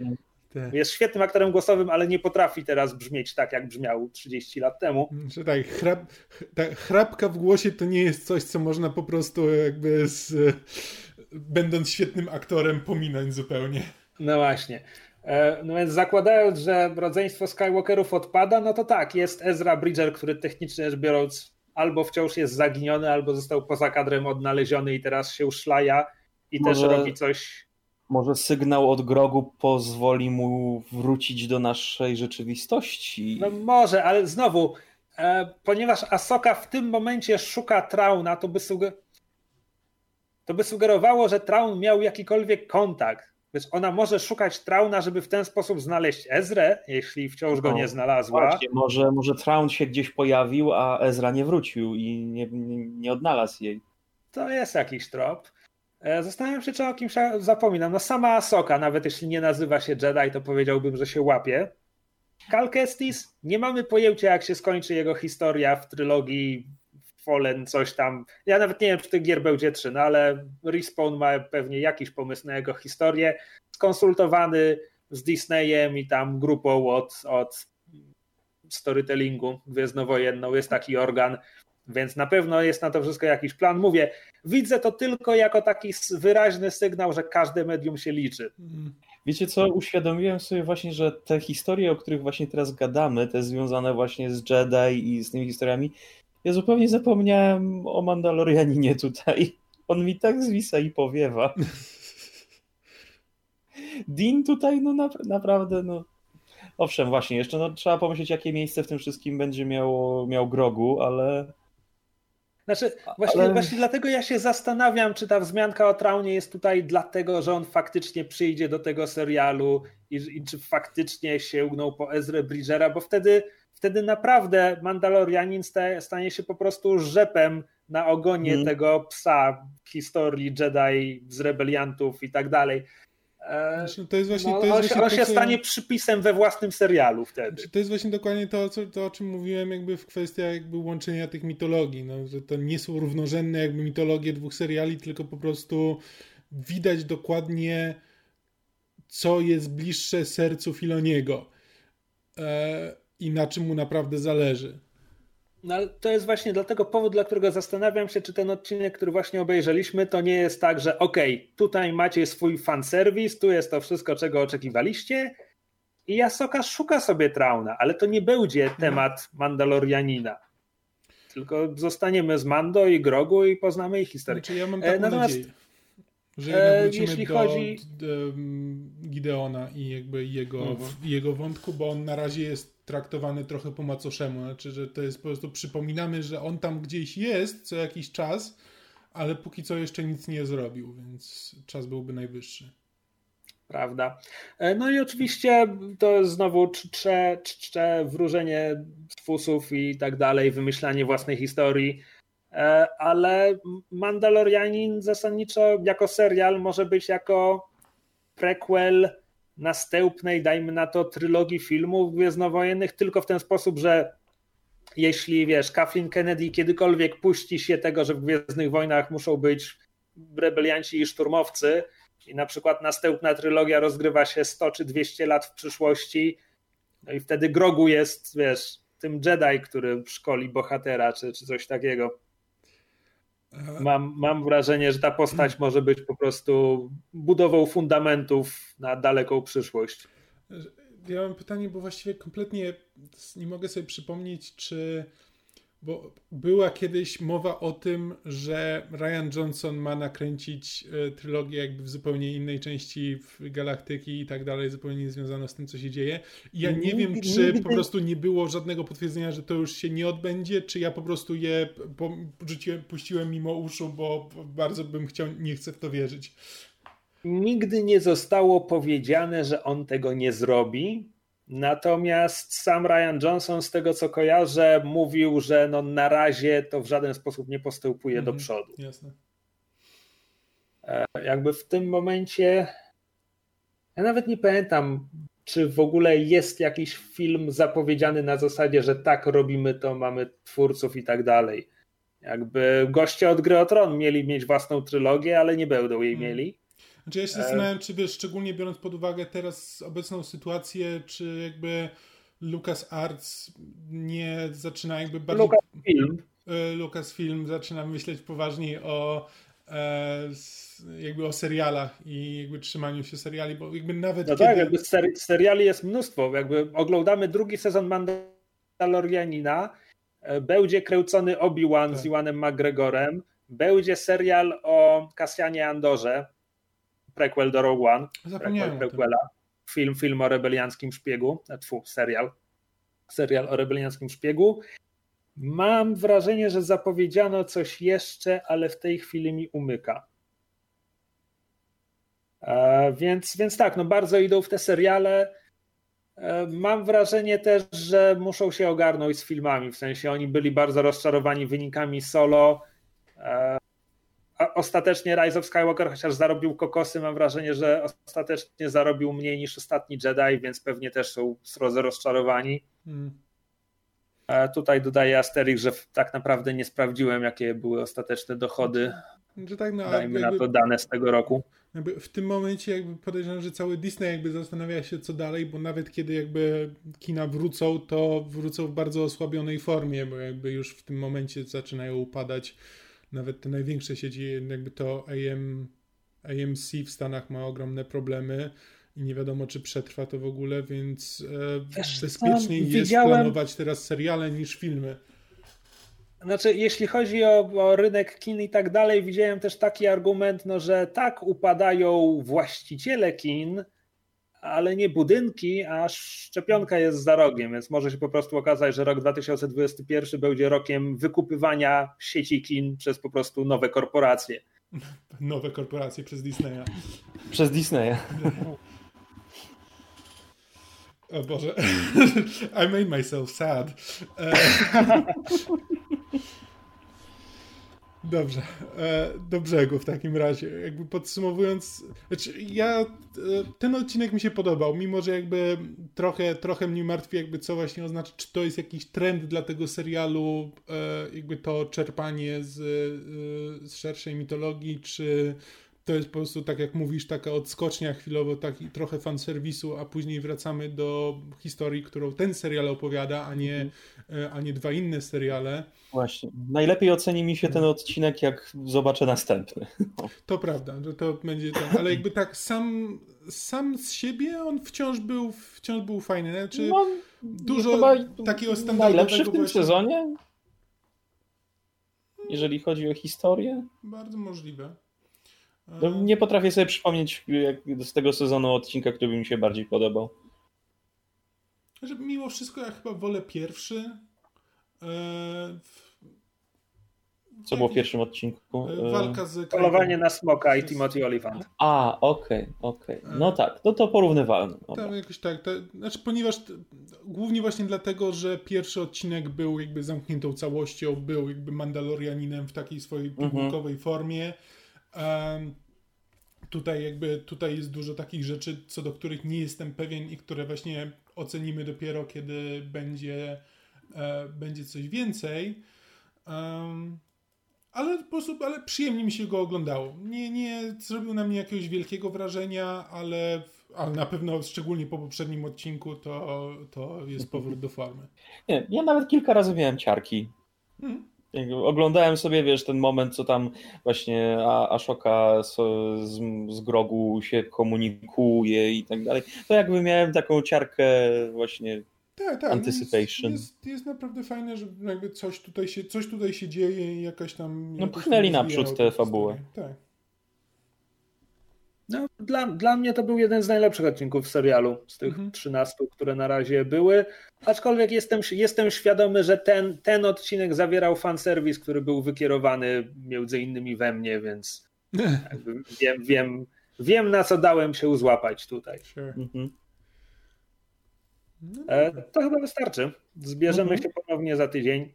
tak. jest świetnym aktorem głosowym, ale nie potrafi teraz brzmieć tak, jak brzmiał 30 lat temu. Że tak, chrap, ta chrapka w głosie to nie jest coś, co można po prostu jakby z, będąc świetnym aktorem pominąć zupełnie. No właśnie. E, no więc zakładając, że rodzeństwo Skywalkerów odpada, no to tak, jest Ezra Bridger, który technicznie rzecz biorąc albo wciąż jest zaginiony, albo został poza kadrem odnaleziony i teraz się uszlaja i może, też robi coś. Może sygnał od Grogu pozwoli mu wrócić do naszej rzeczywistości. No może, ale znowu, e, ponieważ Asoka w tym momencie szuka Trauna, to by, suger... to by sugerowało, że Traun miał jakikolwiek kontakt więc ona może szukać Trauna, żeby w ten sposób znaleźć Ezrę, jeśli wciąż go nie znalazła. Właśnie, może, może Traun się gdzieś pojawił, a Ezra nie wrócił i nie, nie, nie odnalazł jej. To jest jakiś trop. E, zastanawiam się, czy o kimś zapominam. No sama Asoka, nawet jeśli nie nazywa się Jedi, to powiedziałbym, że się łapie. Cal Kestis, nie mamy pojęcia, jak się skończy jego historia w trylogii Fallen, coś tam. Ja nawet nie wiem, czy tych gier będzie trzy, no ale Respawn ma pewnie jakiś pomysł na jego historię, skonsultowany z Disneyem i tam grupą od, od storytellingu gwiezdnowojenną, jest taki organ, więc na pewno jest na to wszystko jakiś plan. Mówię, widzę to tylko jako taki wyraźny sygnał, że każde medium się liczy. Wiecie co, uświadomiłem sobie właśnie, że te historie, o których właśnie teraz gadamy, te związane właśnie z Jedi i z tymi historiami, ja zupełnie zapomniałem o Mandalorianinie tutaj. On mi tak zwisa i powiewa. Dean tutaj, no na, naprawdę, no. Owszem, właśnie, jeszcze no, trzeba pomyśleć, jakie miejsce w tym wszystkim będzie miało, miał Grogu, ale. Znaczy, właśnie, ale... właśnie dlatego ja się zastanawiam, czy ta wzmianka o Traunie jest tutaj dlatego, że on faktycznie przyjdzie do tego serialu i, i czy faktycznie sięgnął po Ezra Bridgera, bo wtedy wtedy naprawdę Mandalorianin stanie się po prostu rzepem na ogonie mm. tego psa historii Jedi z rebeliantów i tak dalej. Znaczy, to jest właśnie, no, to jest on, właśnie on się to, co... stanie przypisem we własnym serialu wtedy. Znaczy, to jest właśnie dokładnie to, co, to, o czym mówiłem jakby w kwestiach jakby łączenia tych mitologii, no, że to nie są równorzędne jakby mitologie dwóch seriali, tylko po prostu widać dokładnie co jest bliższe sercu Filoniego e, i na czym mu naprawdę zależy. No ale to jest właśnie dlatego powód, dla którego zastanawiam się, czy ten odcinek, który właśnie obejrzeliśmy, to nie jest tak, że okej, okay, tutaj macie swój fanserwis, tu jest to wszystko, czego oczekiwaliście i Jasoka szuka sobie Trauna, ale to nie będzie temat Mandalorianina. Tylko zostaniemy z Mando i Grogu i poznamy ich historię. Znaczy ja mam taką e, Natomiast, nadzieję, że e, jeśli do, chodzi... do Gideona i jakby jego, mhm. jego wątku, bo on na razie jest traktowany trochę po macoszemu, znaczy, że to jest po prostu przypominamy, że on tam gdzieś jest co jakiś czas, ale póki co jeszcze nic nie zrobił, więc czas byłby najwyższy. Prawda. E, no i oczywiście to jest znowu czcze, czcze wróżenie z fusów i tak dalej, wymyślanie własnej historii, e, ale Mandalorianin zasadniczo jako serial może być jako prequel następnej, dajmy na to, trylogii filmów gwiezdnowojennych, tylko w ten sposób, że jeśli wiesz, Kathleen Kennedy kiedykolwiek puści się tego, że w Gwiezdnych Wojnach muszą być rebelianci i szturmowcy, i na przykład następna trylogia rozgrywa się 100 czy 200 lat w przyszłości, no i wtedy Grogu jest, wiesz, tym Jedi, który szkoli bohatera, czy, czy coś takiego. Mam, mam wrażenie, że ta postać może być po prostu budową fundamentów na daleką przyszłość. Ja mam pytanie, bo właściwie kompletnie nie mogę sobie przypomnieć, czy bo była kiedyś mowa o tym, że Ryan Johnson ma nakręcić e, trylogię jakby w zupełnie innej części galaktyki i tak dalej, zupełnie niezwiązano z tym, co się dzieje. I ja nie wiem, czy po prostu nie było żadnego potwierdzenia, że to już się nie odbędzie, czy ja po prostu je porzuciłem, puściłem mimo uszu, bo bardzo bym chciał, nie chcę w to wierzyć. Nigdy nie zostało powiedziane, że on tego nie zrobi. Natomiast sam Ryan Johnson, z tego co kojarzę, mówił, że no na razie to w żaden sposób nie postępuje mm, do mhm, przodu. Jasne. E, jakby w tym momencie. Ja nawet nie pamiętam, czy w ogóle jest jakiś film zapowiedziany na zasadzie, że tak robimy to, mamy twórców i tak dalej. Jakby goście od Gry o Tron mieli mieć własną trylogię, ale nie będą jej mm. mieli. Znaczy ja się zastanawiam, czy wiesz, szczególnie biorąc pod uwagę teraz obecną sytuację, czy jakby Lucas Arts nie zaczyna jakby bardziej... Lucasfilm. E, Lucasfilm zaczyna myśleć poważniej o e, jakby o serialach i jakby trzymaniu się seriali, bo jakby nawet No tak, kiedy... tak, jakby ser seriali jest mnóstwo, jakby oglądamy drugi sezon Mandalorianina, e, będzie kręcony Obi-Wan tak. z Iwanem McGregorem, będzie serial o Kasjanie Andorze, prequel do Rogue One. Zapomniałem prequela. Film, film o rebelianckim szpiegu, e, tfu, serial. Serial o rebelianckim szpiegu. Mam wrażenie, że zapowiedziano coś jeszcze, ale w tej chwili mi umyka. E, więc, więc tak, no bardzo idą w te seriale. E, mam wrażenie też, że muszą się ogarnąć z filmami, w sensie oni byli bardzo rozczarowani wynikami solo. E, ostatecznie Rise of Skywalker, chociaż zarobił kokosy, mam wrażenie, że ostatecznie zarobił mniej niż ostatni Jedi, więc pewnie też są srodze rozczarowani. Hmm. Tutaj dodaję Asterix, że tak naprawdę nie sprawdziłem, jakie były ostateczne dochody. Że tak, no, Dajmy jakby, na to dane z tego roku. w tym momencie jakby podejrzewam, że cały Disney jakby zastanawia się co dalej, bo nawet kiedy jakby kina wrócą, to wrócą w bardzo osłabionej formie, bo jakby już w tym momencie zaczynają upadać nawet te największe sieci, jakby to AM, AMC w Stanach ma ogromne problemy i nie wiadomo, czy przetrwa to w ogóle, więc e, Wiesz, bezpieczniej jest widziałem... planować teraz seriale niż filmy. Znaczy, jeśli chodzi o, o, rynek kin i tak dalej, widziałem też taki argument, no, że tak upadają właściciele kin, ale nie budynki, a szczepionka jest za rogiem, więc może się po prostu okazać, że rok 2021 będzie rokiem wykupywania sieci kin przez po prostu nowe korporacje. Nowe korporacje przez Disneya. Przez Disneya. O Boże. I made myself sad. Dobrze, e, do brzegu w takim razie. Jakby podsumowując, znaczy ja, e, ten odcinek mi się podobał, mimo że jakby trochę, trochę mnie martwi jakby co właśnie oznacza, czy to jest jakiś trend dla tego serialu, e, jakby to czerpanie z, z szerszej mitologii, czy to jest po prostu, tak jak mówisz, taka odskocznia chwilowo, taki trochę fanserwisu, a później wracamy do historii, którą ten serial opowiada, a nie, mhm. a nie dwa inne seriale. Właśnie. Najlepiej oceni mi się ten odcinek, jak zobaczę następny. To prawda, że to będzie tak, ale jakby tak sam, sam z siebie on wciąż był, wciąż był fajny. Znaczy, no, dużo takiego standardowego... Najlepszy w tym właśnie... sezonie? Jeżeli chodzi o historię? Bardzo możliwe. No, nie potrafię sobie przypomnieć z tego sezonu odcinka, który by mi się bardziej podobał. Że mimo wszystko ja chyba wolę pierwszy. E, Co było w pierwszym odcinku? E, walka z... Polowanie na smoka i Timothy Olyphant. A, okej, okay, okej. Okay. No tak, no to porównywalne. Tam jakoś tak, to, znaczy ponieważ głównie właśnie dlatego, że pierwszy odcinek był jakby zamkniętą całością, był jakby Mandalorianinem w takiej swojej pigułkowej mhm. formie Tutaj jakby tutaj jest dużo takich rzeczy, co do których nie jestem pewien i które właśnie ocenimy dopiero, kiedy będzie, e, będzie coś więcej. ale po prostu, ale przyjemnie mi się go oglądało. Nie, nie zrobił na mnie jakiegoś wielkiego wrażenia, ale, ale na pewno szczególnie po poprzednim odcinku to, to jest powrót do formy. Nie, ja nawet kilka razy miałem ciarki. Hmm. Oglądałem sobie, wiesz, ten moment, co tam właśnie Ashoka z, z Grogu się komunikuje i tak dalej. To jakby miałem taką ciarkę właśnie tak, tak. Anticipation. Jest, jest, jest, naprawdę fajne, że jakby coś tutaj się, coś tutaj się dzieje i jakaś tam... No pchnęli naprzód tę fabułę. Tak. No, dla, dla mnie to był jeden z najlepszych odcinków serialu z tych mhm. 13, które na razie były. Aczkolwiek jestem, jestem świadomy, że ten, ten odcinek zawierał fanserwis, który był wykierowany między innymi we mnie, więc wiem, wiem, wiem na co dałem się uzłapać tutaj. Sure. Mhm. No e, to chyba wystarczy. Zbierzemy mhm. się ponownie za tydzień.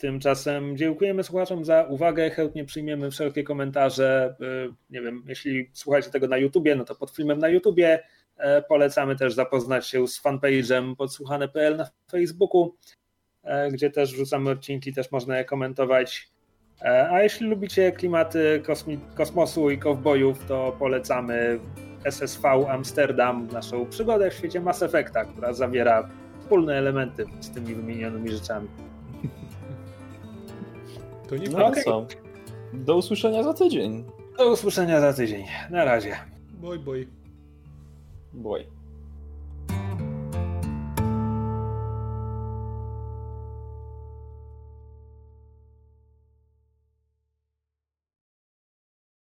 Tymczasem dziękujemy słuchaczom za uwagę. Chętnie przyjmiemy wszelkie komentarze. Y, nie wiem, jeśli słuchacie tego na YouTubie, no to pod filmem na YouTubie. E, polecamy też zapoznać się z fanpage'em podsłuchane.pl na Facebooku, e, gdzie też wrzucamy odcinki, też można je komentować. E, a jeśli lubicie klimaty kosmosu i kowbojów, to polecamy SSV Amsterdam, naszą przygodę w świecie Mass Effecta, która zawiera wspólne elementy z tymi wymienionymi rzeczami. To nie no, okay. co? Do usłyszenia za tydzień. Do usłyszenia za tydzień. Na razie. Boj, boj. Boj.